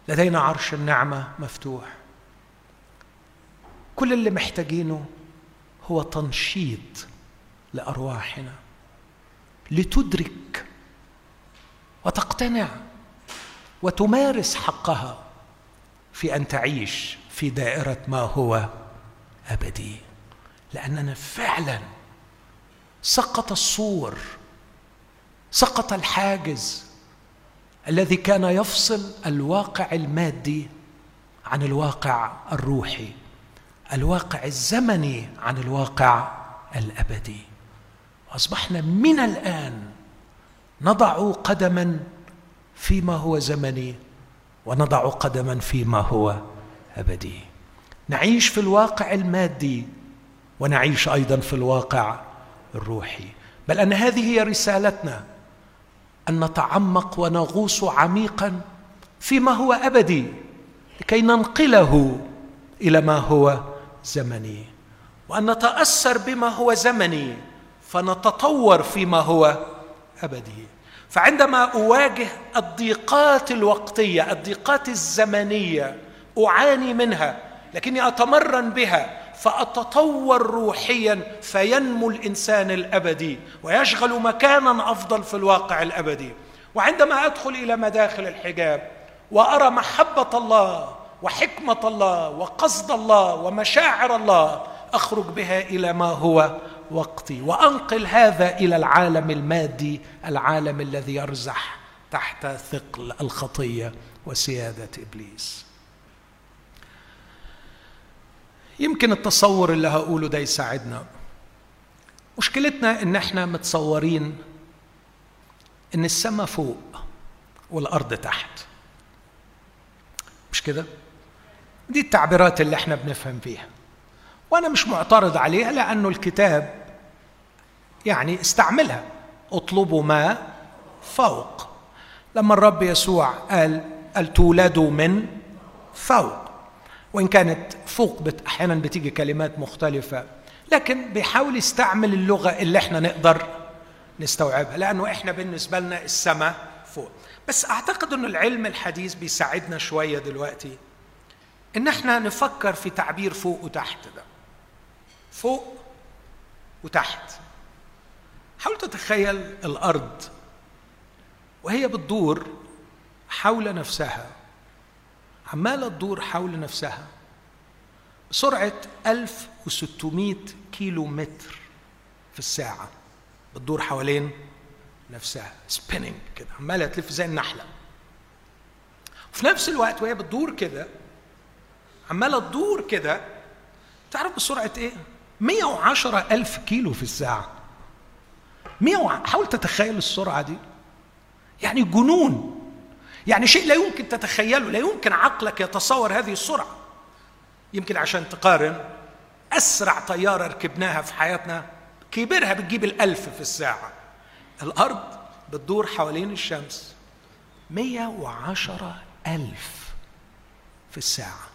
لدينا عرش النعمة مفتوح. كل اللي محتاجينه هو تنشيط لأرواحنا لتدرك وتقتنع وتمارس حقها في أن تعيش في دائرة ما هو أبدي. لأننا فعلا سقط السور سقط الحاجز الذي كان يفصل الواقع المادي عن الواقع الروحي. الواقع الزمني عن الواقع الأبدي. وأصبحنا من الآن نضع قدما فيما هو زمني ونضع قدما فيما هو أبدي. نعيش في الواقع المادي ونعيش أيضا في الواقع الروحي. بل أن هذه هي رسالتنا أن نتعمق ونغوص عميقا فيما هو أبدي لكي ننقله إلى ما هو زمني. وان نتاثر بما هو زمني فنتطور فيما هو أبدي. فعندما أواجه الضيقات الوقتية الضيقات الزمنية أعاني منها لكني أتمرن بها فأتطور روحيا فينمو الإنسان الأبدي ويشغل مكانا أفضل في الواقع الأبدي. وعندما أدخل إلى مداخل الحجاب وأرى محبة الله وحكمة الله وقصد الله ومشاعر الله أخرج بها إلى ما هو وقتي. وأنقل هذا إلى العالم المادي العالم الذي يرزح تحت ثقل الخطية وسيادة إبليس. يمكن التصور اللي هقوله ده يساعدنا. مشكلتنا إن إحنا متصورين إن السماء فوق والأرض تحت. كده؟ دي التعبيرات اللي إحنا بنفهم فيها. وأنا مش معترض عليها لأنه الكتاب يعني استعملها. اطلبوا ما فوق. لما الرب يسوع قال قال تولدوا من فوق. وإن كانت فوق بت أحيانا بتيجي كلمات مختلفة. لكن بيحاول يستعمل اللغة اللي إحنا نقدر نستوعبها. لأنه إحنا بالنسبة لنا السماء فوق. بس أعتقد ان العلم الحديث بيساعدنا شوية دلوقتي إن إحنا نفكر في تعبير فوق وتحت ده. فوق وتحت. حاول تتخيل الأرض وهي بتدور حول نفسها. عمالة تدور حول نفسها بسرعة 1600 كيلو متر في الساعة. بتدور حوالين نفسها. سبيننج كده. عمالة تلف زي النحلة. وفي نفس الوقت وهي بتدور كده عمالة تدور كده تعرف بسرعة إيه؟ 110 ألف كيلو في الساعة. 100 حاول تتخيل السرعة دي. يعني جنون. يعني شيء لا يمكن تتخيله. لا يمكن عقلك يتصور هذه السرعة. يمكن عشان تقارن أسرع طيارة ركبناها في حياتنا كبرها بتجيب الألف في الساعة. الأرض بتدور حوالين الشمس مية وعشرة ألف في الساعة.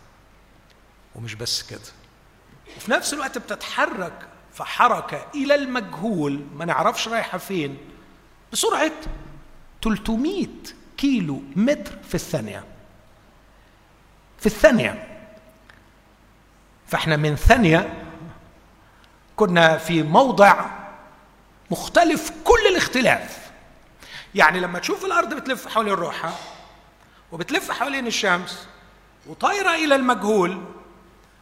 ومش بس كده وفي نفس الوقت بتتحرك في حركة إلى المجهول ما نعرفش رايحة فين بسرعة 300 كيلو متر في الثانية. في الثانية. فإحنا من ثانية كنا في موضع مختلف كل الاختلاف. يعني لما تشوف الأرض بتلف حول الروحة وبتلف حوالين الشمس وطايرة إلى المجهول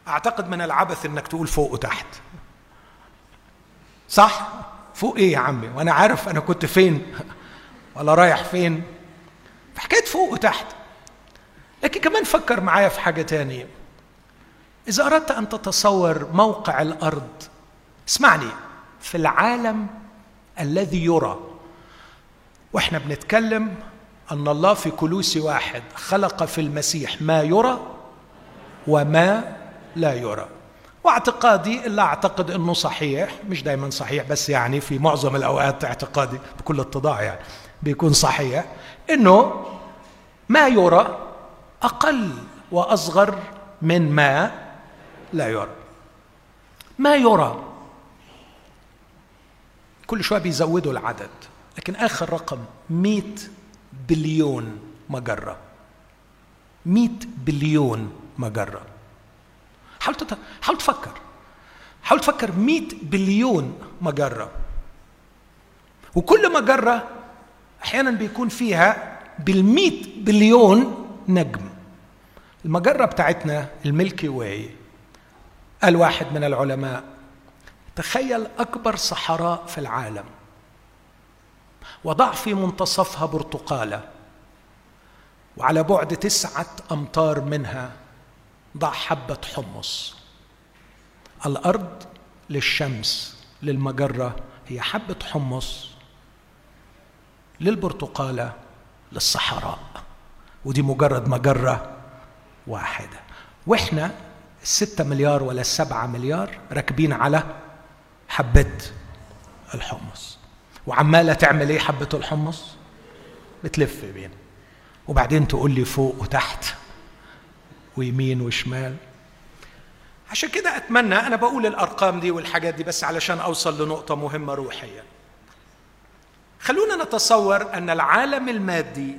أعتقد من العبث إنك تقول فوق وتحت. صح؟ فوق إيه يا عمي؟ وأنا عارف أنا كنت فين ولا رايح فين. في حكايه فوق وتحت. لكن كمان فكر معايا في حاجة تانية. إذا أردت أن تتصور موقع الأرض اسمعني في العالم الذي يرى. وإحنا بنتكلم أن الله في كلوسي واحد خلق في المسيح ما يرى وما لا يرى. واعتقادي إلا أعتقد إنه صحيح مش دايما صحيح بس يعني في معظم الأوقات اعتقادي بكل اتضاع يعني بيكون صحيح إنه ما يرى أقل وأصغر من ما لا يرى. ما يرى كل شوية بيزودوا العدد. لكن آخر رقم 100 بليون مجرة. 100 بليون مجرة. حاول. حاول تفكر. حاول تفكر 100 بليون مجرة. وكل مجرة أحيانا بيكون فيها بال100 بليون نجم. المجرة بتاعتنا الميلكي واي قال واحد من العلماء تخيل أكبر صحراء في العالم وضع في منتصفها برتقالة وعلى بعد تسعة أمتار منها ضع حبة حمص. الأرض للشمس للمجرة هي حبة حمص للبرتقالة للصحراء ودي مجرد مجرة واحدة. وإحنا الستة مليار ولا السبعة مليار راكبين على حبة الحمص. وعمالة تعمل إيه حبة الحمص؟ بتلف بين وبعدين تقول لي فوق وتحت ويمين وشمال. عشان كده أتمنى أنا بقول الأرقام دي والحاجات دي بس علشان أوصل لنقطة مهمة روحيا خلونا نتصور أن العالم المادي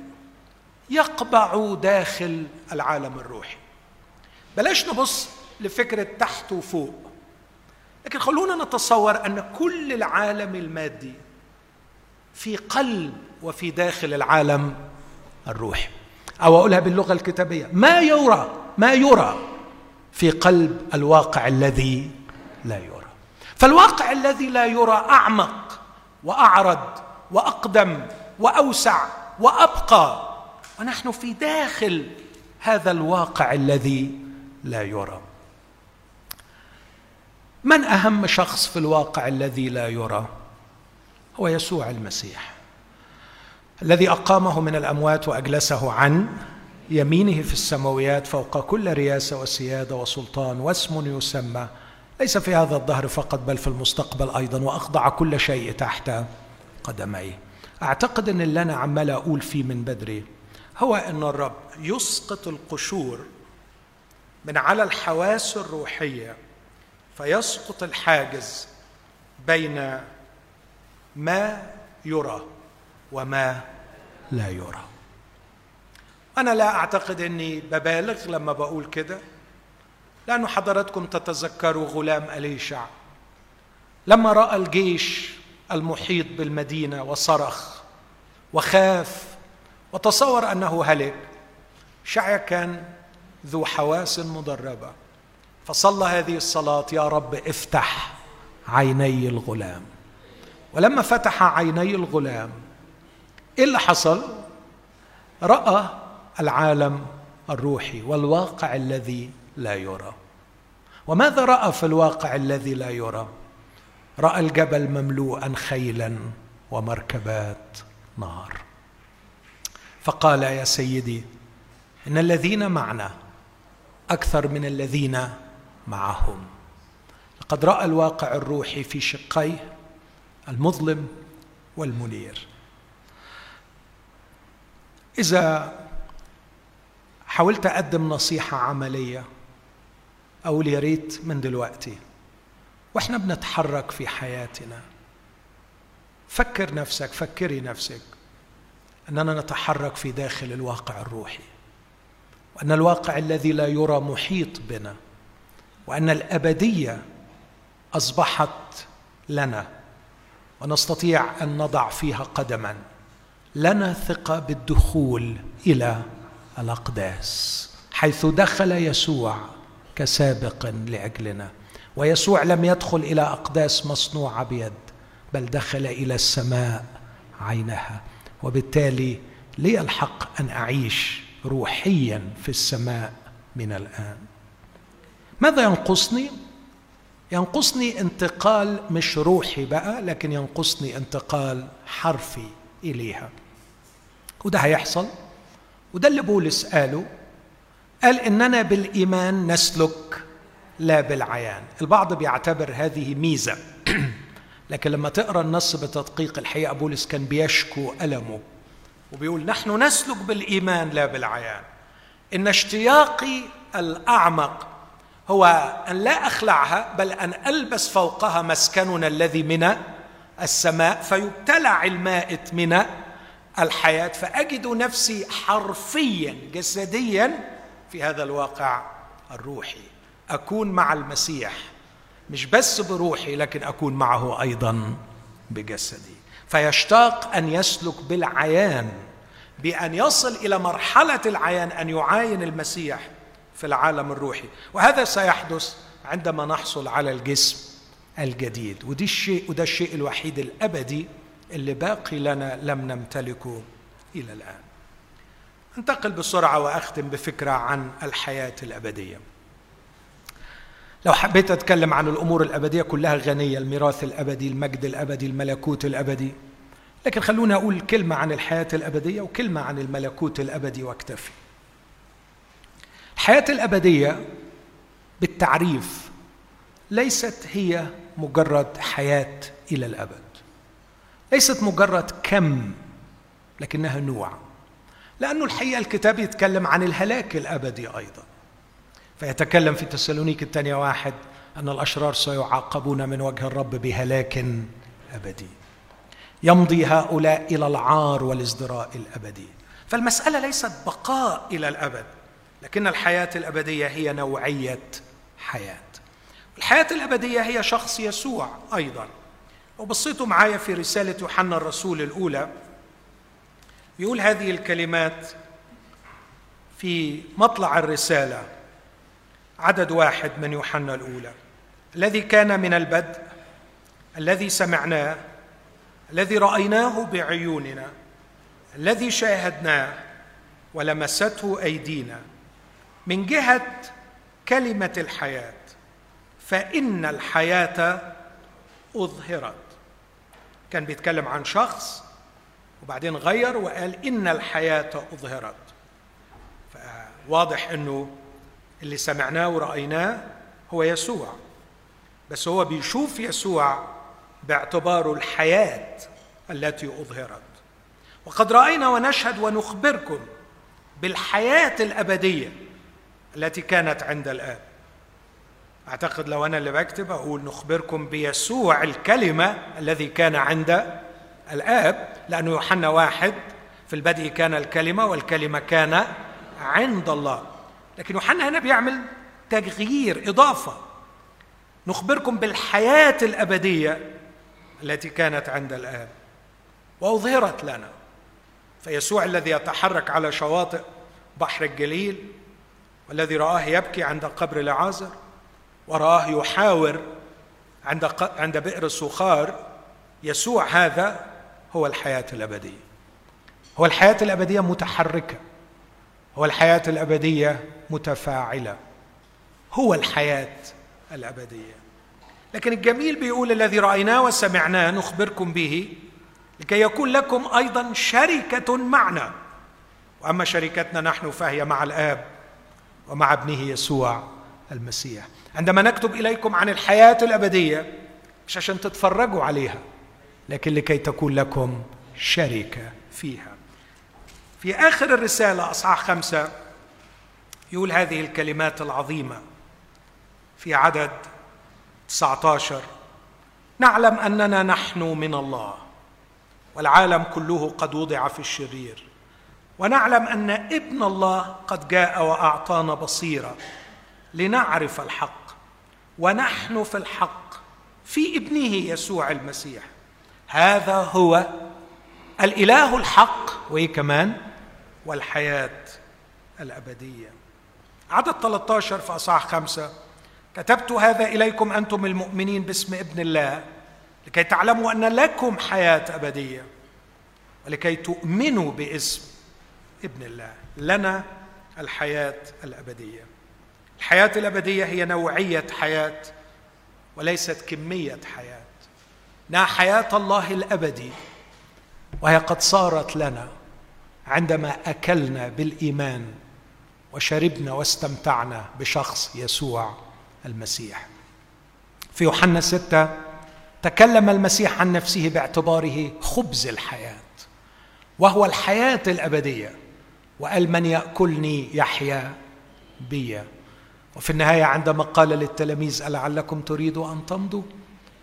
يقبع داخل العالم الروحي. بلاش نبص لفكرة تحت وفوق. لكن خلونا نتصور أن كل العالم المادي في قلب وفي داخل العالم الروحي. أو أقولها باللغة الكتابية. ما يرى ما يرى في قلب الواقع الذي لا يرى. فالواقع الذي لا يرى أعمق وأعرض وأقدم وأوسع وأبقى ونحن في داخل هذا الواقع الذي لا يرى. من أهم شخص في الواقع الذي لا يرى؟ هو يسوع المسيح. الذي أقامه من الأموات وأجلسه عن يمينه في السماويات فوق كل رياسة وسيادة وسلطان واسم يسمى. ليس في هذا الظهر فقط بل في المستقبل أيضا وأخضع كل شيء تحت قدميه أعتقد إن اللي أنا عمال أقول فيه من بدري هو إن الرب يسقط القشور من على الحواس الروحية فيسقط الحاجز بين ما يرى وما لا يرى. أنا لا أعتقد إني ببالغ لما بقول كده لأنه حضراتكم تتذكروا غلام اليشع لما رأى الجيش المحيط بالمدينة وصرخ وخاف وتصور أنه هلك شعيا كان ذو حواس مدربة. فصلى هذه الصلاة يا رب افتح عيني الغلام. ولما فتح عيني الغلام إيه اللي حصل؟ رأى العالم الروحي والواقع الذي لا يرى. وماذا رأى في الواقع الذي لا يرى؟ رأى الجبل مملوءا خيلا ومركبات نار. فقال يا سيدي إن الذين معنا أكثر من الذين معهم. لقد رأى الواقع الروحي في شقيه المظلم والمنير. إذا حاولت أقدم نصيحة عملية أقول يا ريت من دلوقتي وإحنا بنتحرك في حياتنا فكر نفسك فكري نفسك أننا نتحرك في داخل الواقع الروحي وأن الواقع الذي لا يرى محيط بنا. وأن الأبدية أصبحت لنا ونستطيع أن نضع فيها قدما. لنا ثقة بالدخول إلى الأقداس حيث دخل يسوع كسابق لأجلنا. ويسوع لم يدخل إلى أقداس مصنوعة بيد بل دخل إلى السماء عينها. وبالتالي لي الحق أن أعيش روحيا في السماء من الآن. ماذا ينقصني؟ ينقصني انتقال مش روحي بقى لكن ينقصني انتقال حرفي إليها. وده هيحصل. وده اللي بولس قاله. قال إننا بالإيمان نسلك لا بالعيان. البعض بيعتبر هذه ميزة. لكن لما تقرأ النص بتدقيق الحقيقة بولس كان بيشكو ألمه. وبيقول نحن نسلك بالإيمان لا بالعيان. إن اشتياقي الأعمق هو أن لا أخلعها بل أن ألبس فوقها مسكننا الذي من السماء فيبتلع المائت من الحياة. فأجد نفسي حرفيا جسديا في هذا الواقع الروحي. أكون مع المسيح مش بس بروحي لكن أكون معه أيضا بجسدي. فيشتاق أن يسلك بالعيان بأن يصل إلى مرحلة العيان أن يعاين المسيح. في العالم الروحي. وهذا سيحدث عندما نحصل على الجسم الجديد. ودي الشيء وده الشيء الوحيد الأبدي اللي باقي لنا لم نمتلكه إلى الآن. انتقل بسرعة وأختم بفكرة عن الحياة الأبدية. لو حبيت أتكلم عن الأمور الأبدية كلها غنيه الميراث الأبدي المجد الأبدي الملكوت الأبدي. لكن خلونا أقول كلمة عن الحياة الأبدية وكلمة عن الملكوت الأبدي واكتفي. الحياة الأبدية بالتعريف ليست هي مجرد حياة إلى الأبد. ليست مجرد كم لكنها نوع. لأنه الحقيقة الكتاب يتكلم عن الهلاك الأبدي أيضا. فيتكلم في تسالونيك الثانية واحد أن الأشرار سيعاقبون من وجه الرب بهلاك أبدي. يمضي هؤلاء إلى العار والازدراء الأبدي. فالمسألة ليست بقاء إلى الأبد. لكن الحياة الأبدية هي نوعية حياة. الحياة الأبدية هي شخص يسوع أيضا. وبصيتوا معايا في رسالة يوحنا الرسول الأولى يقول هذه الكلمات في مطلع الرسالة عدد واحد من يوحنا الأولى. الذي كان من البدء الذي سمعناه الذي رأيناه بعيوننا الذي شاهدناه ولمسته أيدينا. من جهة كلمة الحياة فإن الحياة أظهرت. كان بيتكلم عن شخص وبعدين غير وقال إن الحياة أظهرت. فواضح إنه اللي سمعناه ورأيناه هو يسوع. بس هو بيشوف يسوع باعتباره الحياة التي أظهرت. وقد رأينا ونشهد ونخبركم بالحياة الأبدية التي كانت عند الآب. أعتقد لو أنا اللي بكتب أقول نخبركم بيسوع الكلمة الذي كان عند الآب لأنه يوحنا واحد في البدء كان الكلمة والكلمة كان عند الله. لكن يوحنا هنا بيعمل تغيير إضافة. نخبركم بالحياة الأبدية التي كانت عند الآب. وأظهرت لنا. فيسوع الذي يتحرك على شواطئ بحر الجليل والذي رآه يبكي عند قبر لعازر ورآه يحاور عند عند بئر السخار يسوع هذا هو الحياة الأبدية. هو الحياة الأبدية متحركة. هو الحياة الأبدية متفاعلة. هو الحياة الأبدية. لكن الجميل بيقول الذي رأيناه وسمعناه نخبركم به لكي يكون لكم أيضا شركة معنا. وأما شركتنا نحن فهي مع الآب. ومع ابنه يسوع المسيح. عندما نكتب إليكم عن الحياة الأبدية مش عشان تتفرجوا عليها لكن لكي تكون لكم شركه فيها. في آخر الرسالة أصحاح خمسة يقول هذه الكلمات العظيمة في عدد 19 نعلم أننا نحن من الله والعالم كله قد وضع في الشرير. ونعلم أن ابن الله قد جاء وأعطانا بصيرة لنعرف الحق ونحن في الحق في ابنه يسوع المسيح. هذا هو الإله الحق وإيه كمان؟ والحياة الأبدية. عدد 13 في أصحاح خمسة. كتبت هذا إليكم أنتم المؤمنين باسم ابن الله لكي تعلموا أن لكم حياة أبدية ولكي تؤمنوا باسم ابن الله لنا الحياة الأبدية. الحياة الأبدية هي نوعية حياة وليست كمية حياة. انها حياة الله الأبدي وهي قد صارت لنا عندما أكلنا بالإيمان وشربنا واستمتعنا بشخص يسوع المسيح. في يوحنا ستة تكلم المسيح عن نفسه باعتباره خبز الحياة وهو الحياة الأبدية. وقال من يأكلني يحيا بي وفي النهاية عندما قال للتلاميذ ألعلكم تريدوا أن تمضوا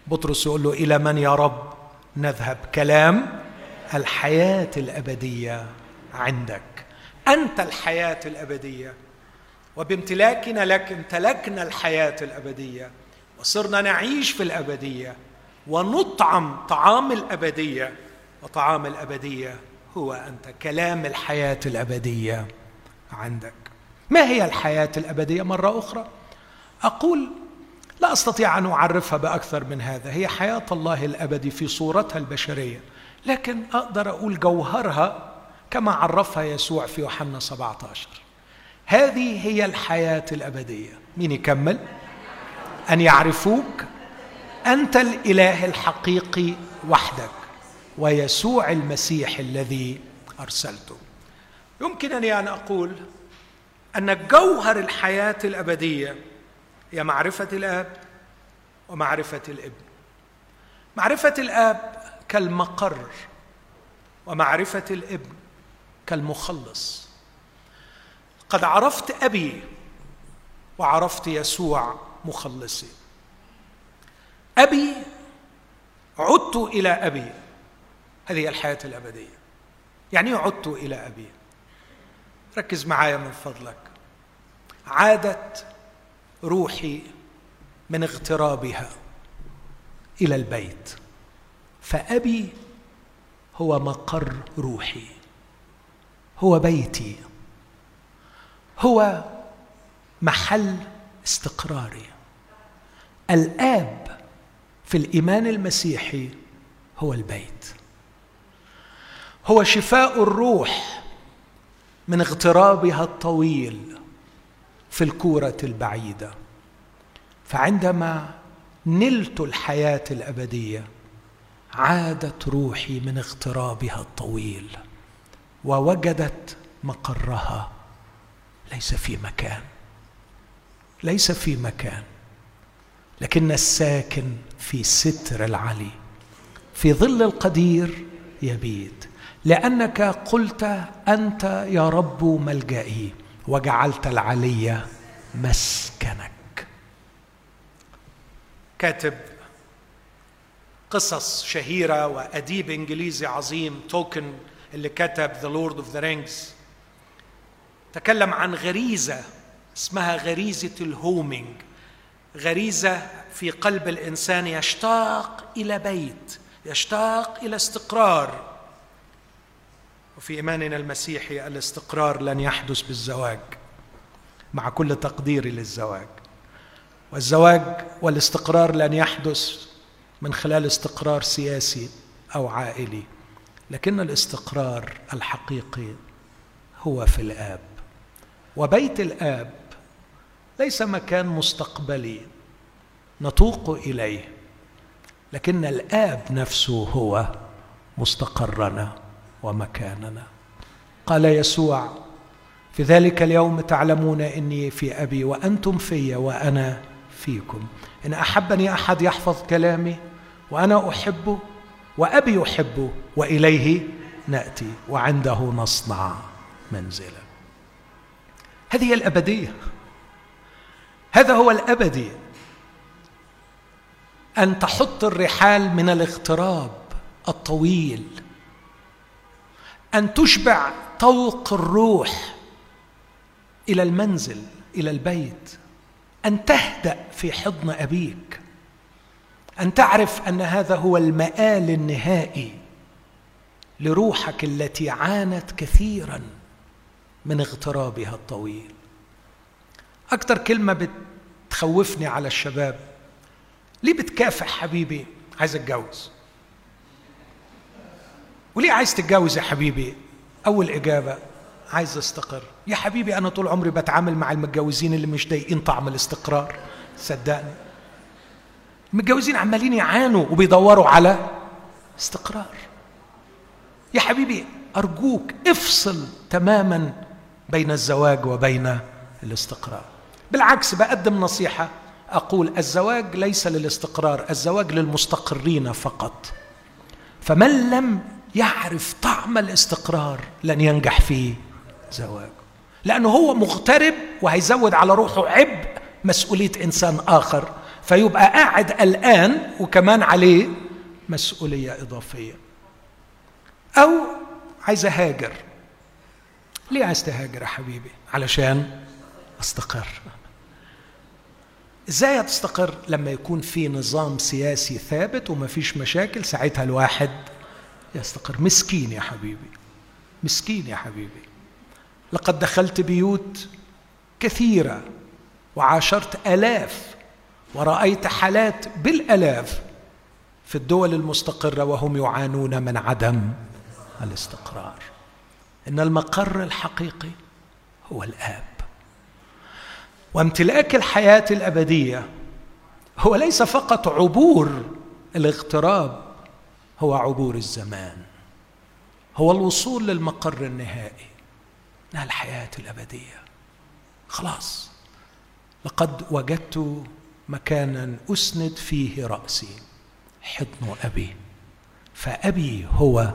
بطرس يقول له إلى من يا رب؟ نذهب. كلام الحياة الأبدية عندك. أنت الحياة الأبدية. وبامتلاكنا لك امتلكنا الحياة الأبدية. وصرنا نعيش في الأبدية. ونطعم طعام الأبدية وطعام الأبدية. هو أنت. كلام الحياة الأبدية عندك. ما هي الحياة الأبدية؟ مرة أخرى أقول لا أستطيع أن أعرفها بأكثر من هذا. هي حياة الله الأبدي في صورتها البشرية. لكن أقدر أقول جوهرها كما عرفها يسوع في يوحنا 17 هذه هي الحياة الأبدية. مين يكمل؟ أن يعرفوك. أنت الإله الحقيقي وحدك. ويسوع المسيح الذي أرسلته. يمكنني أن أقول أن جوهر الحياة الأبدية هي معرفة الآب ومعرفة الابن. معرفة الآب كالمقر ومعرفة الابن كالمخلص. قد عرفت أبي وعرفت يسوع مخلصي. أبي عدت إلى أبي. هذه الحياة الأبدية. يعني عدت إلى أبي. ركز معايا من فضلك. عادت روحي من اغترابها إلى البيت. فأبي هو مقر روحي. هو بيتي. هو محل استقراري. الآب في الإيمان المسيحي هو البيت. هو شفاء الروح من اغترابها الطويل في الكورة البعيدة. فعندما نلت الحياة الأبدية عادت روحي من اغترابها الطويل ووجدت مقرها ليس في مكان ليس في مكان لكن الساكن في ستر العلي في ظل القدير يبيت لأنك قلت أنت يا رب ملجئي وجعلت العلي مسكنك. كاتب قصص شهيرة وأديب إنجليزي عظيم تولكين اللي كتب The Lord of the Rings تكلم عن غريزة اسمها غريزة ال homing. غريزة في قلب الإنسان يشتاق إلى بيت يشتاق إلى استقرار. وفي إيماننا المسيحي الاستقرار لن يحدث بالزواج مع كل تقديري للزواج. والزواج والاستقرار لن يحدث من خلال استقرار سياسي أو عائلي لكن الاستقرار الحقيقي هو في الآب. وبيت الآب ليس مكان مستقبلي نتوق إليه لكن الآب نفسه هو مستقرنا. ومكاننا. قال يسوع في ذلك اليوم تعلمون إني في أبي وأنتم في وأنا فيكم. إن أحبني أحد يحفظ كلامي وأنا احبه وأبي يحبه وإليه نأتي وعنده نصنع منزلا. هذه هي الأبدية. هذا هو الأبدي. أن تحط الرحال من الاغتراب الطويل. أن تشبع طوق الروح إلى المنزل إلى البيت. أن تهدأ في حضن أبيك. أن تعرف أن هذا هو المآل النهائي لروحك التي عانت كثيرا من اغترابها الطويل. أكتر كلمة بتخوفني على الشباب. ليه بتكافح حبيبي؟ عايز أتجوز. وليه عايز تتجوز يا حبيبي؟ أول إجابة عايز استقر. يا حبيبي أنا طول عمري بتعامل مع المتجوزين اللي مش ضايقين طعم الاستقرار. صدقني. المتجوزين عمالين يعانوا وبيدوروا على استقرار. يا حبيبي أرجوك افصل تماما بين الزواج وبين الاستقرار. بالعكس بقدم نصيحة. أقول الزواج ليس للاستقرار الزواج للمستقرين فقط. فمن لم يعرف طعم الاستقرار لن ينجح في زواجه لأنه هو مغترب وهيزود على روحه عبء مسؤولية إنسان آخر فيبقى قاعد قلقان وكمان عليه مسؤولية إضافية. أو عايز أهاجر. ليه عايز تهاجر يا حبيبي؟ علشان أستقر. إزاي هتستقر لما يكون في نظام سياسي ثابت وما فيش مشاكل؟ ساعتها الواحد يستقر. مسكين يا حبيبي. مسكين يا حبيبي. لقد دخلت بيوت كثيرة وعاشرت ألاف ورأيت حالات بالآلاف في الدول المستقرة وهم يعانون من عدم الاستقرار. إن المقر الحقيقي هو الآب. وامتلاك الحياة الأبدية هو ليس فقط عبور الاغتراب هو عبور الزمان هو الوصول للمقر النهائي إنها الحياة الأبدية. خلاص لقد وجدت مكانا أسند فيه رأسي. حضن أبي فأبي هو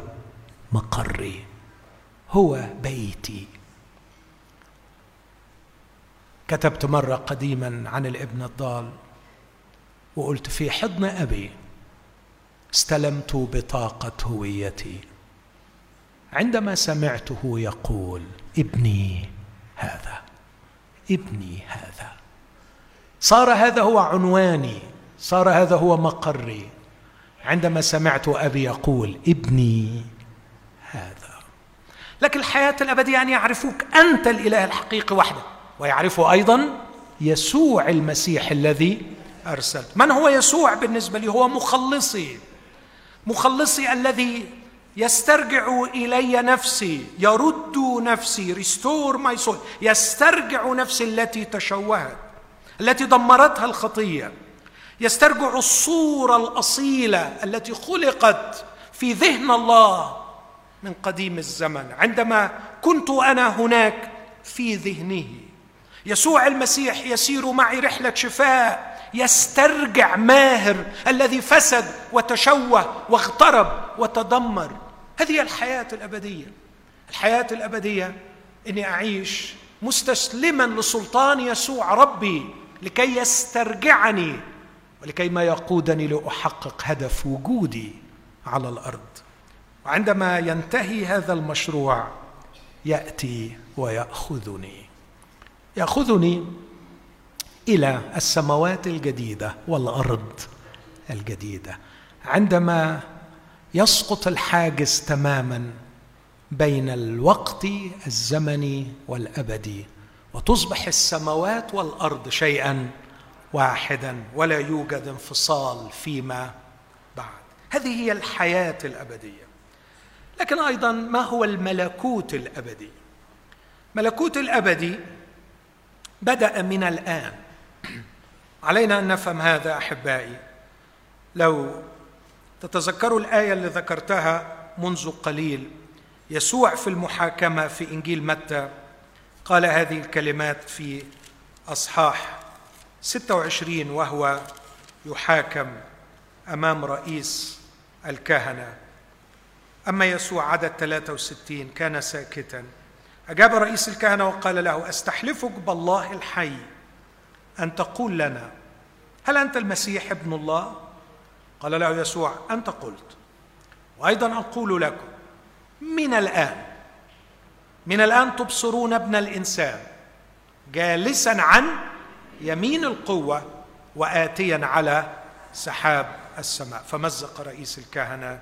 مقري هو بيتي. كتبت مرة قديما عن الابن الضال وقلت في حضن أبي استلمت بطاقة هويتي. عندما سمعته يقول ابني هذا ابني هذا. صار هذا هو عنواني صار هذا هو مقري. عندما سمعت أبي يقول ابني هذا. لكن الحياة الأبدية أن يعرفوك أنت الإله الحقيقي وحده ويعرفوا أيضا يسوع المسيح الذي أرسلت. من هو يسوع بالنسبة لي؟ هو مخلصي. مخلصي الذي يسترجع إلي نفسي يرد نفسي restore my soul يسترجع نفسي التي تشوهت التي دمرتها الخطية يسترجع الصورة الأصيلة التي خلقت في ذهن الله من قديم الزمن عندما كنت أنا هناك في ذهنه. يسوع المسيح يسير معي رحلة شفاء يسترجع ماهر الذي فسد وتشوه واغترب وتدمر. هذه الحياة الأبدية. الحياة الأبدية إني أعيش مستسلما لسلطان يسوع ربي لكي يسترجعني ولكي ما يقودني لأحقق هدف وجودي على الأرض. وعندما ينتهي هذا المشروع يأتي ويأخذني. يأخذني إلى السماوات الجديدة والأرض الجديدة. عندما يسقط الحاجز تماما بين الوقت الزمني والأبدي وتصبح السماوات والأرض شيئا واحدا ولا يوجد انفصال فيما بعد. هذه هي الحياة الأبدية. لكن أيضا ما هو الملكوت الأبدي؟ ملكوت الأبدي بدأ من الآن. علينا أن نفهم هذا أحبائي. لو تتذكروا الآية اللي ذكرتها منذ قليل يسوع في المحاكمة في إنجيل متى؟ قال هذه الكلمات في أصحاح 26 وهو يحاكم أمام رئيس الكهنة. أما يسوع عدد 63 كان ساكتا. أجاب رئيس الكهنة وقال له أستحلفك بالله الحي أن تقول لنا هل أنت المسيح ابن الله؟ قال له يسوع أنت قلت. وأيضا أقول لكم من الآن من الآن تبصرون ابن الإنسان جالسا عن يمين القوة واتيا على سحاب السماء. فمزق رئيس الكهنة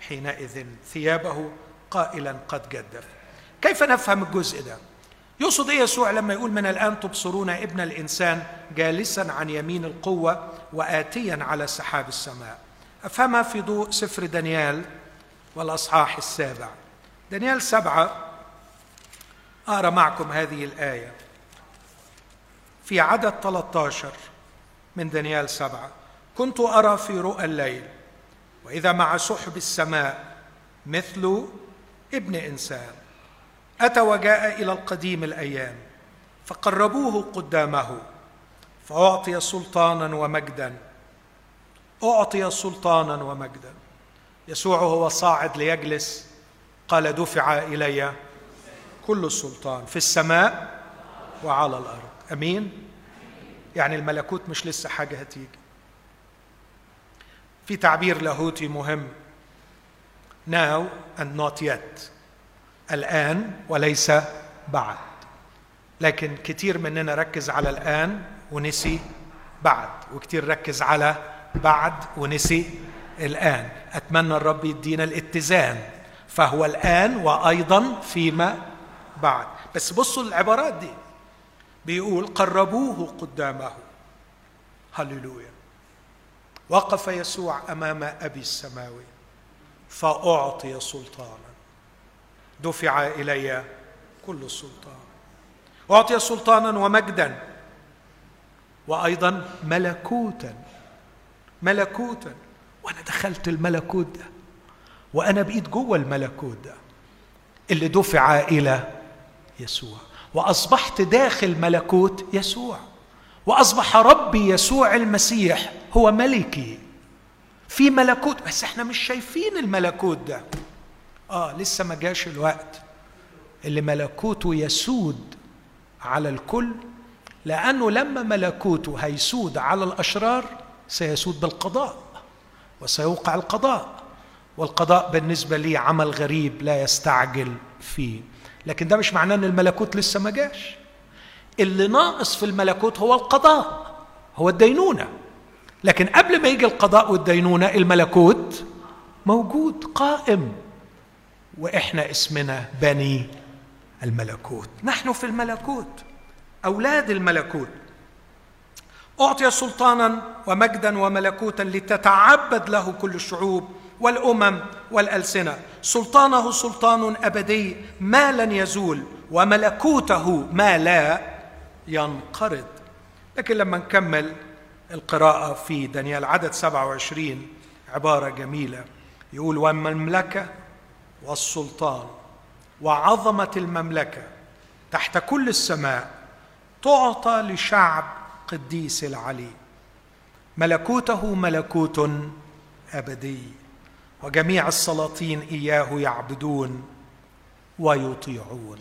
حينئذ ثيابه قائلا قد جدف. كيف نفهم الجزء ده؟ يقصد إيه يسوع لما يقول من الآن تبصرون ابن الإنسان جالسا عن يمين القوة واتيا على سحاب السماء؟ افهمها في ضوء سفر دانيال والأصحاح السابع. دانيال سبعة أقرأ معكم هذه الآية. في عدد 13 من دانيال سبعة كنت أرى في رؤى الليل وإذا مع سحب السماء مثل ابن إنسان. أتى وجاء إلى القديم الأيام فقربوه قدامه فأعطي سلطانا ومجدا أعطي سلطانا ومجدا. يسوع هو صاعد ليجلس قال دفع إلي كل السلطان في السماء وعلى الأرض. أمين؟ يعني الملكوت مش لسه حاجة هتيجي. في تعبير لاهوتي مهم now and not yet. الآن وليس بعد. لكن كتير مننا ركز على الآن ونسي بعد وكتير ركز على بعد ونسي الآن. أتمنى الرب يدينا الاتزان فهو الآن وأيضا فيما بعد. بس بصوا العبارات دي. بيقول قربوه قدامه. هللويا. وقف يسوع أمام أبي السماوي فأعطي سلطانا دفع إلي كل السلطان. أعطي سلطانا ومجدا وأيضا ملكوتا ملكوتا. وأنا دخلت الملكوت ده وأنا بقيت جوه الملكوت ده اللي دفع إلى يسوع. وأصبحت داخل ملكوت يسوع. وأصبح ربي يسوع المسيح هو ملكي. في ملكوت بس إحنا مش شايفين الملكوت ده. آه لسه ما جاش الوقت. اللي ملكوته يسود على الكل لأنه لما ملكوته هيسود على الأشرار سيسود بالقضاء وسيوقع القضاء. والقضاء بالنسبة لي عمل غريب لا يستعجل فيه. لكن ده مش معناه إن الملكوت لسه ما جاش. اللي ناقص في الملكوت هو القضاء هو الدينونة. لكن قبل ما يجي القضاء والدينونة الملكوت موجود قائم. وإحنا اسمنا بني الملكوت. نحن في الملكوت أولاد الملكوت. أعطي سلطانا ومجدا وملكوتا لتتعبد له كل الشعوب والأمم والألسنة. سلطانه سلطان أبدي ما لن يزول وملكوته ما لا ينقرض. لكن لما نكمل القراءة في دانيال عدد 27 عبارة جميلة يقول والمملكة والسلطان وعظمة المملكة تحت كل السماء تعطى لشعب قديس العلي. ملكوته ملكوت أبدي وجميع السلاطين إياه يعبدون ويطيعون.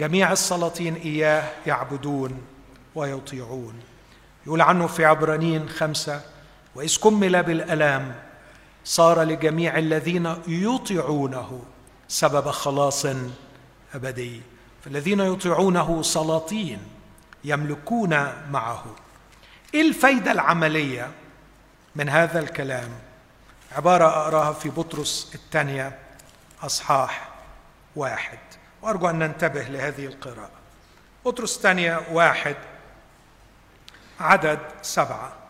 جميع السلاطين إياه يعبدون ويطيعون. يقول عنه في عبرانيين خمسة وإذ كمل بالألام صار لجميع الذين يطيعونه سبب خلاص أبدي. فالذين يطيعونه سلاطين يملكون معه. إيه الفايدة العملية من هذا الكلام؟ عبارة أقراها في بطرس الثانية أصحاح واحد. وأرجو أن ننتبه لهذه القراءة. بطرس الثانية واحد عدد سبعة.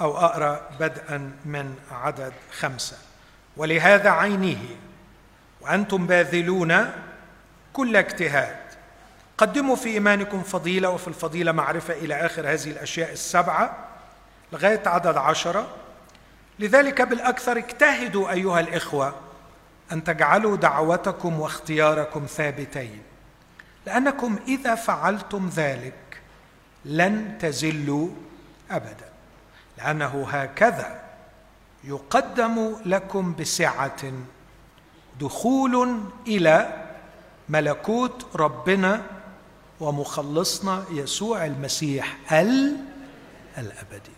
أو أقرأ بدءا من عدد خمسة. ولهذا عينه وأنتم باذلون كل اجتهاد. قدموا في إيمانكم فضيلة وفي الفضيلة معرفة إلى آخر هذه الأشياء السبعة لغاية عدد عشرة. لذلك بالأكثر اجتهدوا أيها الإخوة أن تجعلوا دعوتكم واختياركم ثابتين. لأنكم إذا فعلتم ذلك لن تزلوا ابدا. لأنه هكذا يقدم لكم بسعة دخول إلى ملكوت ربنا ومخلصنا يسوع المسيح ال الأبدي.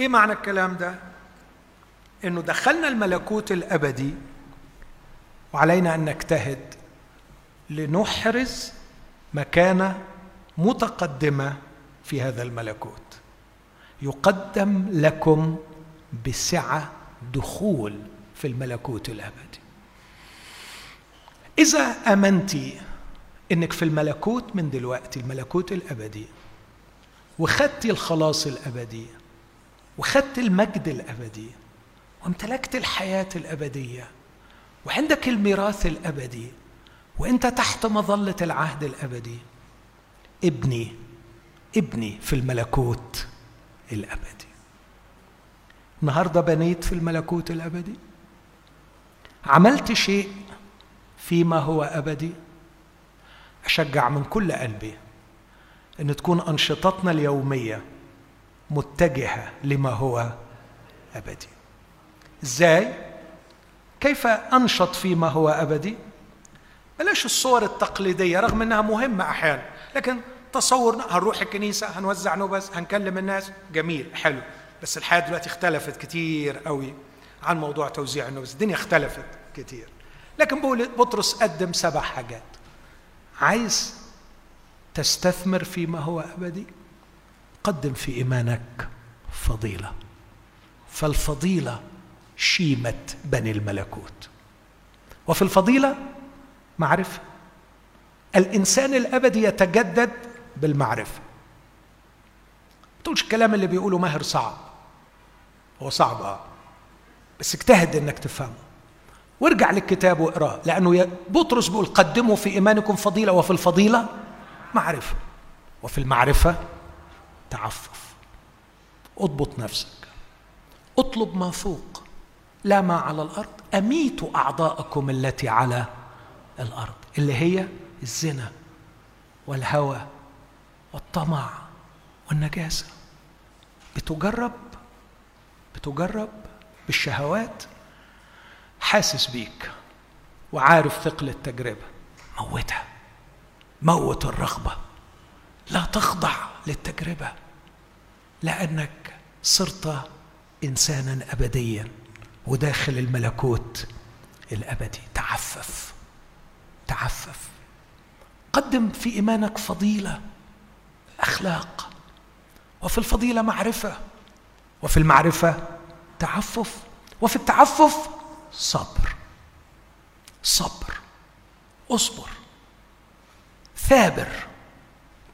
إيه معنى الكلام ده؟ إنه دخلنا الملكوت الأبدي وعلينا أن نجتهد لنحرز مكانة متقدمة في هذا الملكوت. يقدم لكم بسعة دخول في الملكوت الأبدي. إذا امنتي إنك في الملكوت من دلوقتي الملكوت الأبدي وخدتي الخلاص الأبدي وخدت المجد الأبدي وامتلكت الحياة الأبدية وعندك الميراث الأبدي وأنت تحت مظلة العهد الأبدي ابني ابني في الملكوت الأبدي. النهارده بنيت في الملكوت الأبدي. عملت شيء فيما هو أبدي. أشجع من كل قلبي إن تكون أنشطتنا اليومية متجهة لما هو أبدي. إزاي؟ كيف أنشط فيما هو أبدي؟ بلاش الصور التقليدية رغم إنها مهمة أحيانا لكن تصور هنروح الكنيسة هنوزع نوبس هنكلم الناس. جميل حلو. بس الحياة دلوقتي اختلفت كتير قوي عن موضوع توزيع النوبس. الدنيا اختلفت كتير. لكن بطرس قدم سبع حاجات. عايز تستثمر فيما هو أبدي؟ قدم في إيمانك فضيلة. فالفضيلة شيمة بني الملكوت. وفي الفضيلة معرفة. الإنسان الأبدي يتجدد بالمعرفة. تقولش الكلام اللي بيقوله ماهر صعب. هو صعب آه. بس اجتهد إنك تفهمه. وارجع للكتاب واقرأه لأنه بطرس بيقول قدموا في إيمانكم فضيلة وفي الفضيلة معرفة وفي المعرفة تعفف. اضبط نفسك. اطلب ما فوق لا ما على الأرض. اميتوا أعضاءكم التي على الأرض اللي هي الزنا والهوى والطمع والنجاسة. بتجرب بتجرب بالشهوات حاسس بيك وعارف ثقل التجربة. موتها موت الرغبة. لا تخضع للتجربة لأنك صرت إنسانا أبديا وداخل الملكوت الأبدي. تعفف تعفف. قدم في إيمانك فضيلة. اخلاق وفي الفضيلة معرفة وفي المعرفة تعفف وفي التعفف صبر صبر اصبر ثابر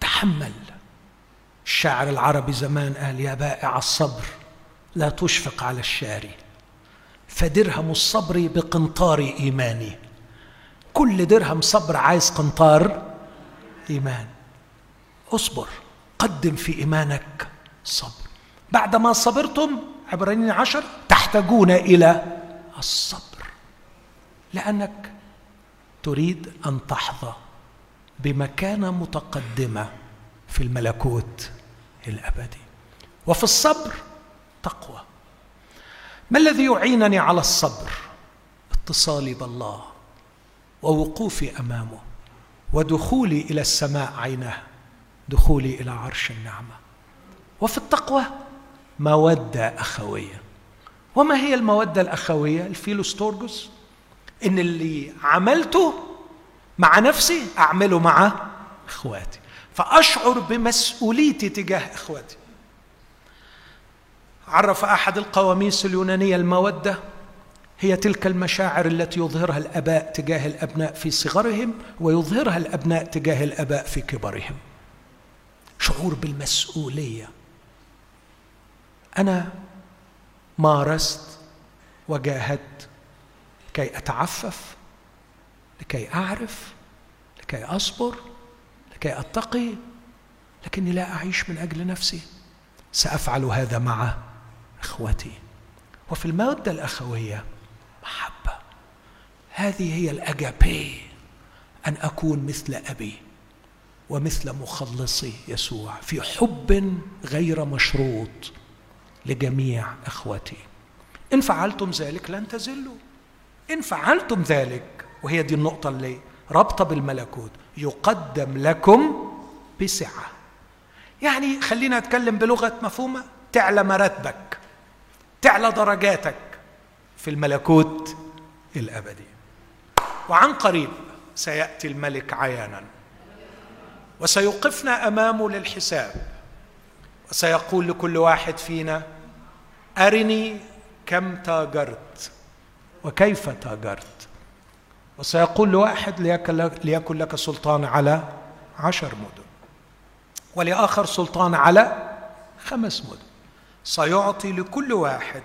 تحمل. الشاعر العربي زمان قال يا بائع الصبر لا تشفق على الشاري فدرهم الصبر بقنطار إيماني كل درهم صبر عايز قنطار إيمان. اصبر قدم في إيمانك صبر. بعدما صبرتم عبرانيين عشر تحتاجون إلى الصبر لأنك تريد أن تحظى بمكانة متقدمة في الملكوت الأبدي. وفي الصبر تقوى. ما الذي يعينني على الصبر؟ اتصالي بالله ووقوفي أمامه ودخولي إلى السماء عينه دخولي إلى عرش النعمة. وفي التقوى مودة أخوية. وما هي المودة الأخوية؟ الفيلوستورجوس. إن اللي عملته مع نفسي أعمله مع إخواتي. فأشعر بمسؤوليتي تجاه إخواتي. عرف أحد القواميس اليونانية المودة؟ هي تلك المشاعر التي يظهرها الأباء تجاه الأبناء في صغرهم ويظهرها الأبناء تجاه الأباء في كبرهم. شعور بالمسؤولية. أنا مارست وجاهدت لكي أتعفف لكي أعرف لكي أصبر لكي أتقي لكني لا أعيش من أجل نفسي. سأفعل هذا مع إخوتي. وفي الموده الأخوية محبة. هذه هي الاجابي أن أكون مثل أبي. ومثل مخلصي يسوع في حب غير مشروط لجميع إخوتي. إن فعلتم ذلك لن تزلوا. إن فعلتم ذلك وهي دي النقطة اللي رابطة بالملكوت يقدم لكم بسعة. يعني خلينا نتكلم بلغة مفهومة تعلى مراتبك تعلى درجاتك في الملكوت الأبدي. وعن قريب سيأتي الملك عيانا. وسيوقفنا أمامه للحساب. وسيقول لكل واحد فينا أرني كم تاجرت وكيف تاجرت. وسيقول لواحد ليكن لك سلطان على عشر مدن ولآخر سلطان على خمس مدن. سيعطي لكل واحد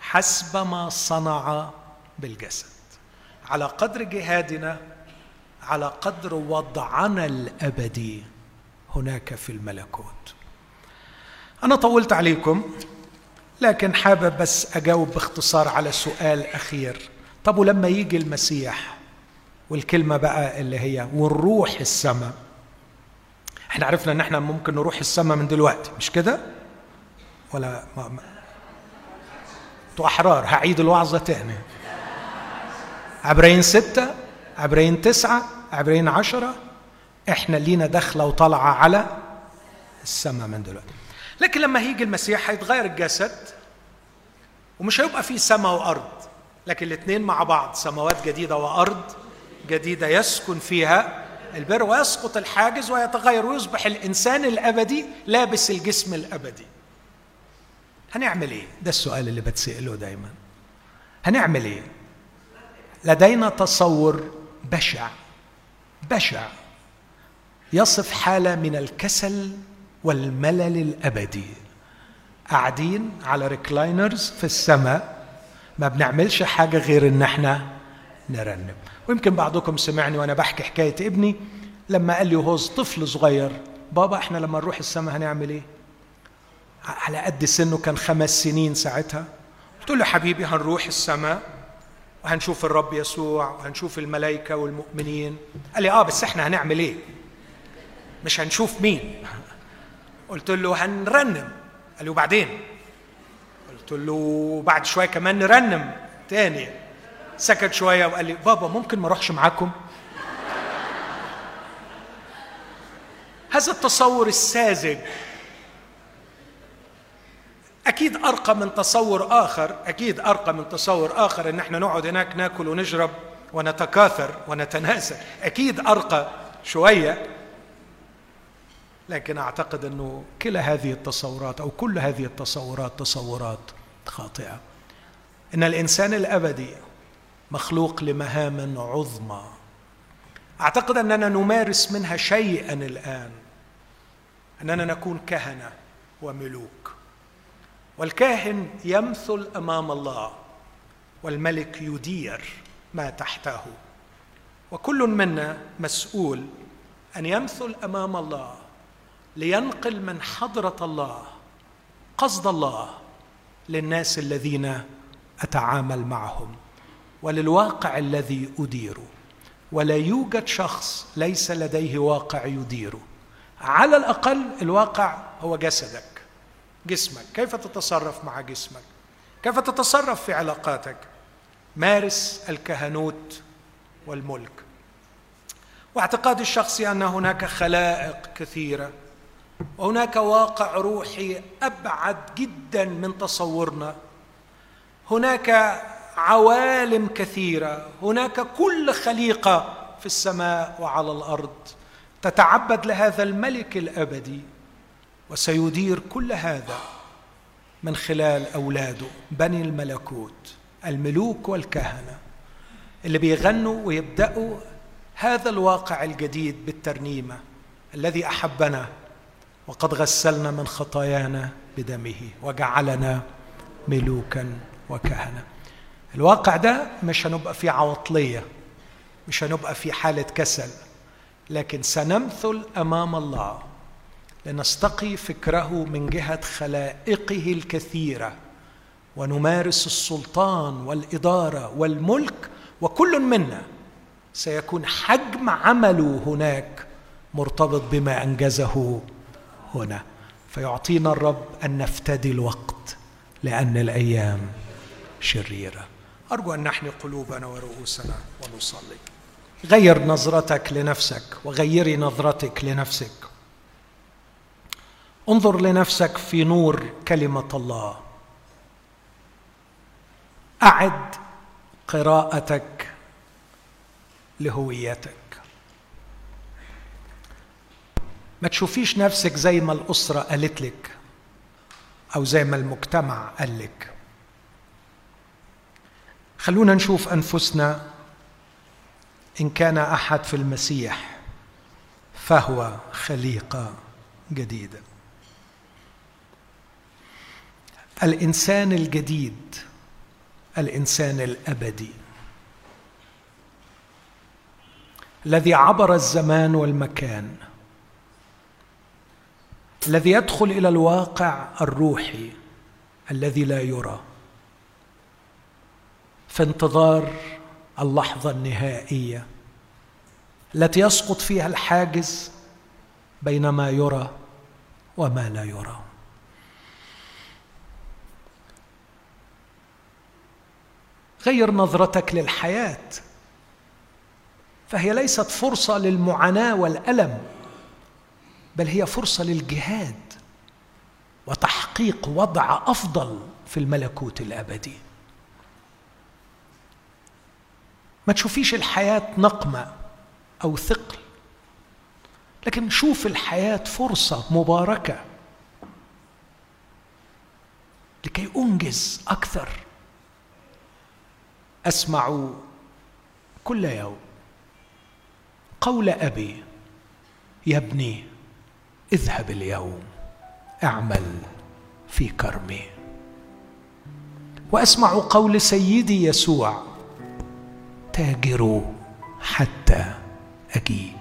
حسب ما صنع بالجسد. على قدر جهادنا على قدر وضعنا الأبدي هناك في الملكوت. أنا طولت عليكم لكن حابب بس أجاوب باختصار على سؤال أخير. طب ولما يجي المسيح والكلمة بقى اللي هي ونروح السماء إحنا عرفنا إن إحنا ممكن نروح السماء من دلوقتي مش كده؟ ولا ما ما أحرار هعيد الوعظة تاني. عبرين ستة؟ عبرين تسعة عبرين عشرة إحنا لينا دخلة وطلعة على السماء من دلوقتي. لكن لما هيجي المسيح هيتغير الجسد ومش هيبقى فيه سماء وأرض لكن الاثنين مع بعض سماوات جديدة وأرض جديدة يسكن فيها البر ويسقط الحاجز ويتغير ويصبح الإنسان الأبدي لابس الجسم الأبدي. هنعمل إيه؟ ده السؤال اللي بتسأله دايما. هنعمل إيه؟ لدينا تصور بشع بشع. يصف حالة من الكسل والملل الأبدي. قاعدين على ريكلاينرز في السماء. ما بنعملش حاجة غير إن إحنا نرنم ويمكن بعضكم سمعني وأنا بحكي حكاية ابني. لما قال لي وهو طفل صغير بابا إحنا لما نروح السماء هنعمل إيه؟ على قد سنه كان خمس سنين ساعتها. قلت له حبيبي هنروح السماء. وهنشوف الرب يسوع وهنشوف الملائكة والمؤمنين. قال لي آه بس إحنا هنعمل إيه؟ مش هنشوف مين؟ قلت له هنرنم. قال لي وبعدين؟ قلت له بعد شوية كمان نرنم تاني. سكت شوية وقال لي بابا ممكن ما أروحش معاكم؟ هذا التصور الساذج. أكيد أرقى من تصور آخر أكيد أرقى من تصور آخر إن إحنا نقعد هناك ناكل ونشرب ونتكاثر ونتناسى أكيد أرقى شوية لكن أعتقد إنه كلا هذه التصورات أو كل هذه التصورات تصورات خاطئة. إن الإنسان الأبدي مخلوق لمهام عظمى. أعتقد أننا نمارس منها شيئا الآن. أننا نكون كهنة وملوك. والكاهن يمثل أمام الله والملك يدير ما تحته. وكل منا مسؤول أن يمثل أمام الله لينقل من حضرة الله قصد الله للناس الذين أتعامل معهم وللواقع الذي اديره ولا يوجد شخص ليس لديه واقع يديره على الأقل الواقع هو جسدك جسمك. كيف تتصرف مع جسمك؟ كيف تتصرف في علاقاتك؟ مارس الكهنوت والملك. واعتقادي الشخصي أن هناك خلائق كثيرة وهناك واقع روحي أبعد جدا من تصورنا. هناك عوالم كثيرة هناك كل خليقة في السماء وعلى الأرض تتعبد لهذا الملك الأبدي. وسيدير كل هذا من خلال أولاده بني الملكوت الملوك والكهنة اللي بيغنوا ويبدأوا هذا الواقع الجديد بالترنيمة الذي أحبنا وقد غسلنا من خطايانا بدمه وجعلنا ملوكا وكهنة. الواقع ده مش هنبقى فيه عواطلية مش هنبقى في حالة كسل لكن سنمثل أمام الله لنستقي فكره من جهة خلائقه الكثيرة ونمارس السلطان والإدارة والملك وكل منا سيكون حجم عمله هناك مرتبط بما أنجزه هنا. فيعطينا الرب أن نفتدي الوقت لأن الأيام شريرة. أرجو أن نحني قلوبنا ورؤوسنا ونصلي. غير نظرتك لنفسك وغيري نظرتك لنفسك. انظر لنفسك في نور كلمة الله. أعد قراءتك لهويتك. ما تشوفيش نفسك زي ما الأسرة قالت لك أو زي ما المجتمع قال لك. خلونا نشوف أنفسنا. إن كان أحد في المسيح فهو خليقة جديدة. الإنسان الجديد الإنسان الأبدي. الذي عبر الزمان والمكان. الذي يدخل إلى الواقع الروحي الذي لا يرى. في انتظار اللحظة النهائية التي يسقط فيها الحاجز بين ما يرى وما لا يرى. غير نظرتك للحياة. فهي ليست فرصة للمعاناة والألم بل هي فرصة للجهاد وتحقيق وضع أفضل في الملكوت الأبدي. ما تشوفيش الحياة نقمة أو ثقل لكن شوف الحياة فرصة مباركة لكي أنجز أكثر أسمع كل يوم قول أبي يا ابني اذهب اليوم أعمل في كرمي. وأسمع قول سيدي يسوع تاجروا حتى أجيء.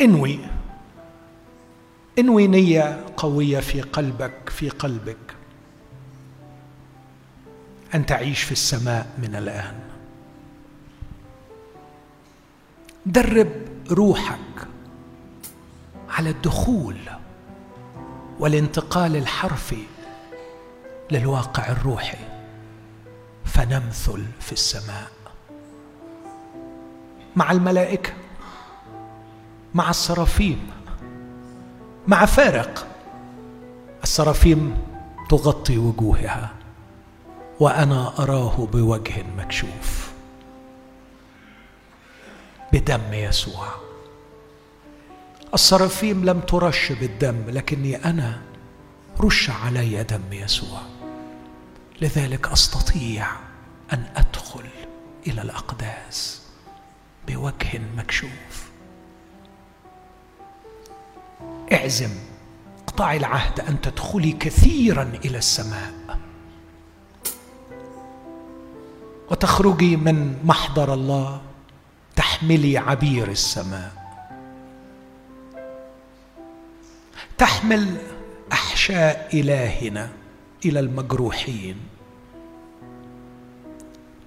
إنوي انوي نيه قوية في قلبك في قلبك. أن تعيش في السماء من الآن. درب روحك على الدخول والانتقال الحرفي للواقع الروحي. فنمثل في السماء. مع الملائكة مع السرافيم مع فارق. السرافيم تغطي وجوهها وأنا أراه بوجه مكشوف. بدم يسوع. السرافيم لم ترش بالدم لكني أنا رش علي دم يسوع. لذلك أستطيع أن أدخل إلى الأقداس بوجه مكشوف. اعزم اقطعي العهد أن تدخلي كثيرا إلى السماء. وتخرجي من محضر الله تحملي عبير السماء. تحمل أحشاء إلهنا إلى المجروحين.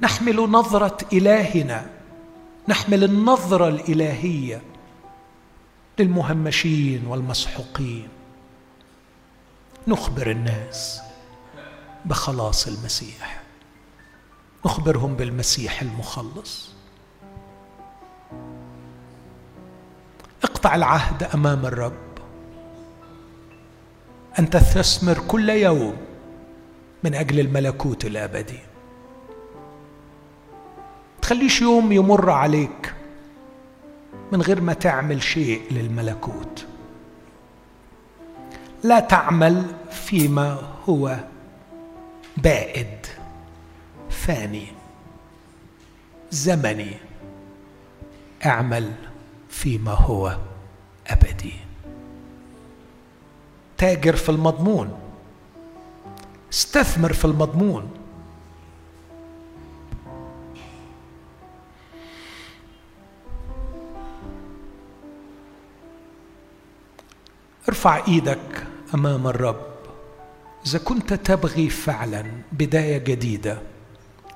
نحمل نظرة إلهنا نحمل النظرة الإلهية للمهمشين والمسحوقين. نخبر الناس بخلاص المسيح. نخبرهم بالمسيح المخلص. اقطع العهد أمام الرب. ان تستثمر كل يوم من أجل الملكوت الأبدي. تخليش يوم يمر عليك من غير ما تعمل شيء للملكوت. لا تعمل فيما هو بائد فاني زمني أعمل فيما هو أبدي. تاجر في المضمون استثمر في المضمون. ارفع إيدك امام الرب. إذا كنت تبغي فعلا بداية جديدة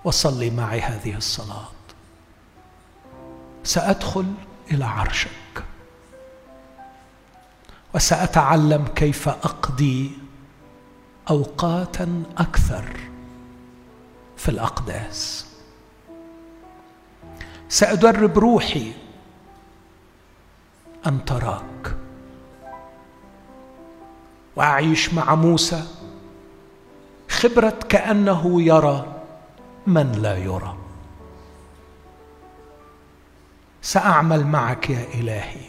وصلي معي هذه الصلاة. سأدخل إلى عرشك. وسأتعلم كيف أقضي اوقاتا أكثر في الأقداس. سأدرب روحي أن تراك. وأعيش مع موسى. خبرة كأنه يرى من لا يرى. سأعمل معك يا إلهي.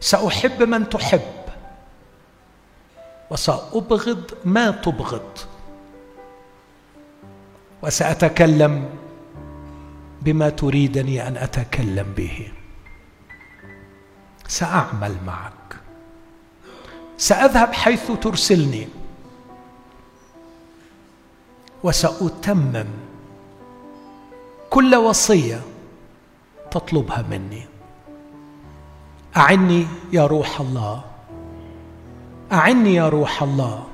سأحب من تحب. وسأبغض ما تبغض. وسأتكلم بما تريدني أن أتكلم به. سأعمل معك. سأذهب حيث ترسلني. وسأتمم. كل وصية تطلبها مني. أعني يا روح الله. أعني يا روح الله.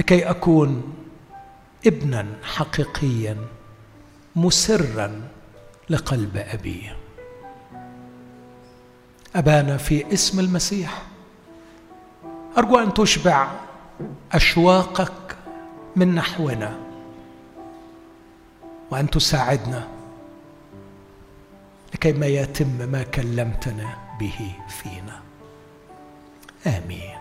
لكي أكون ابنا حقيقيا مسرا لقلب أبي. أبانا في اسم المسيح. أرجو أن تشبع أشواقك من نحونا وأن تساعدنا لكي ما يتم ما كلمتنا به فينا. آمين.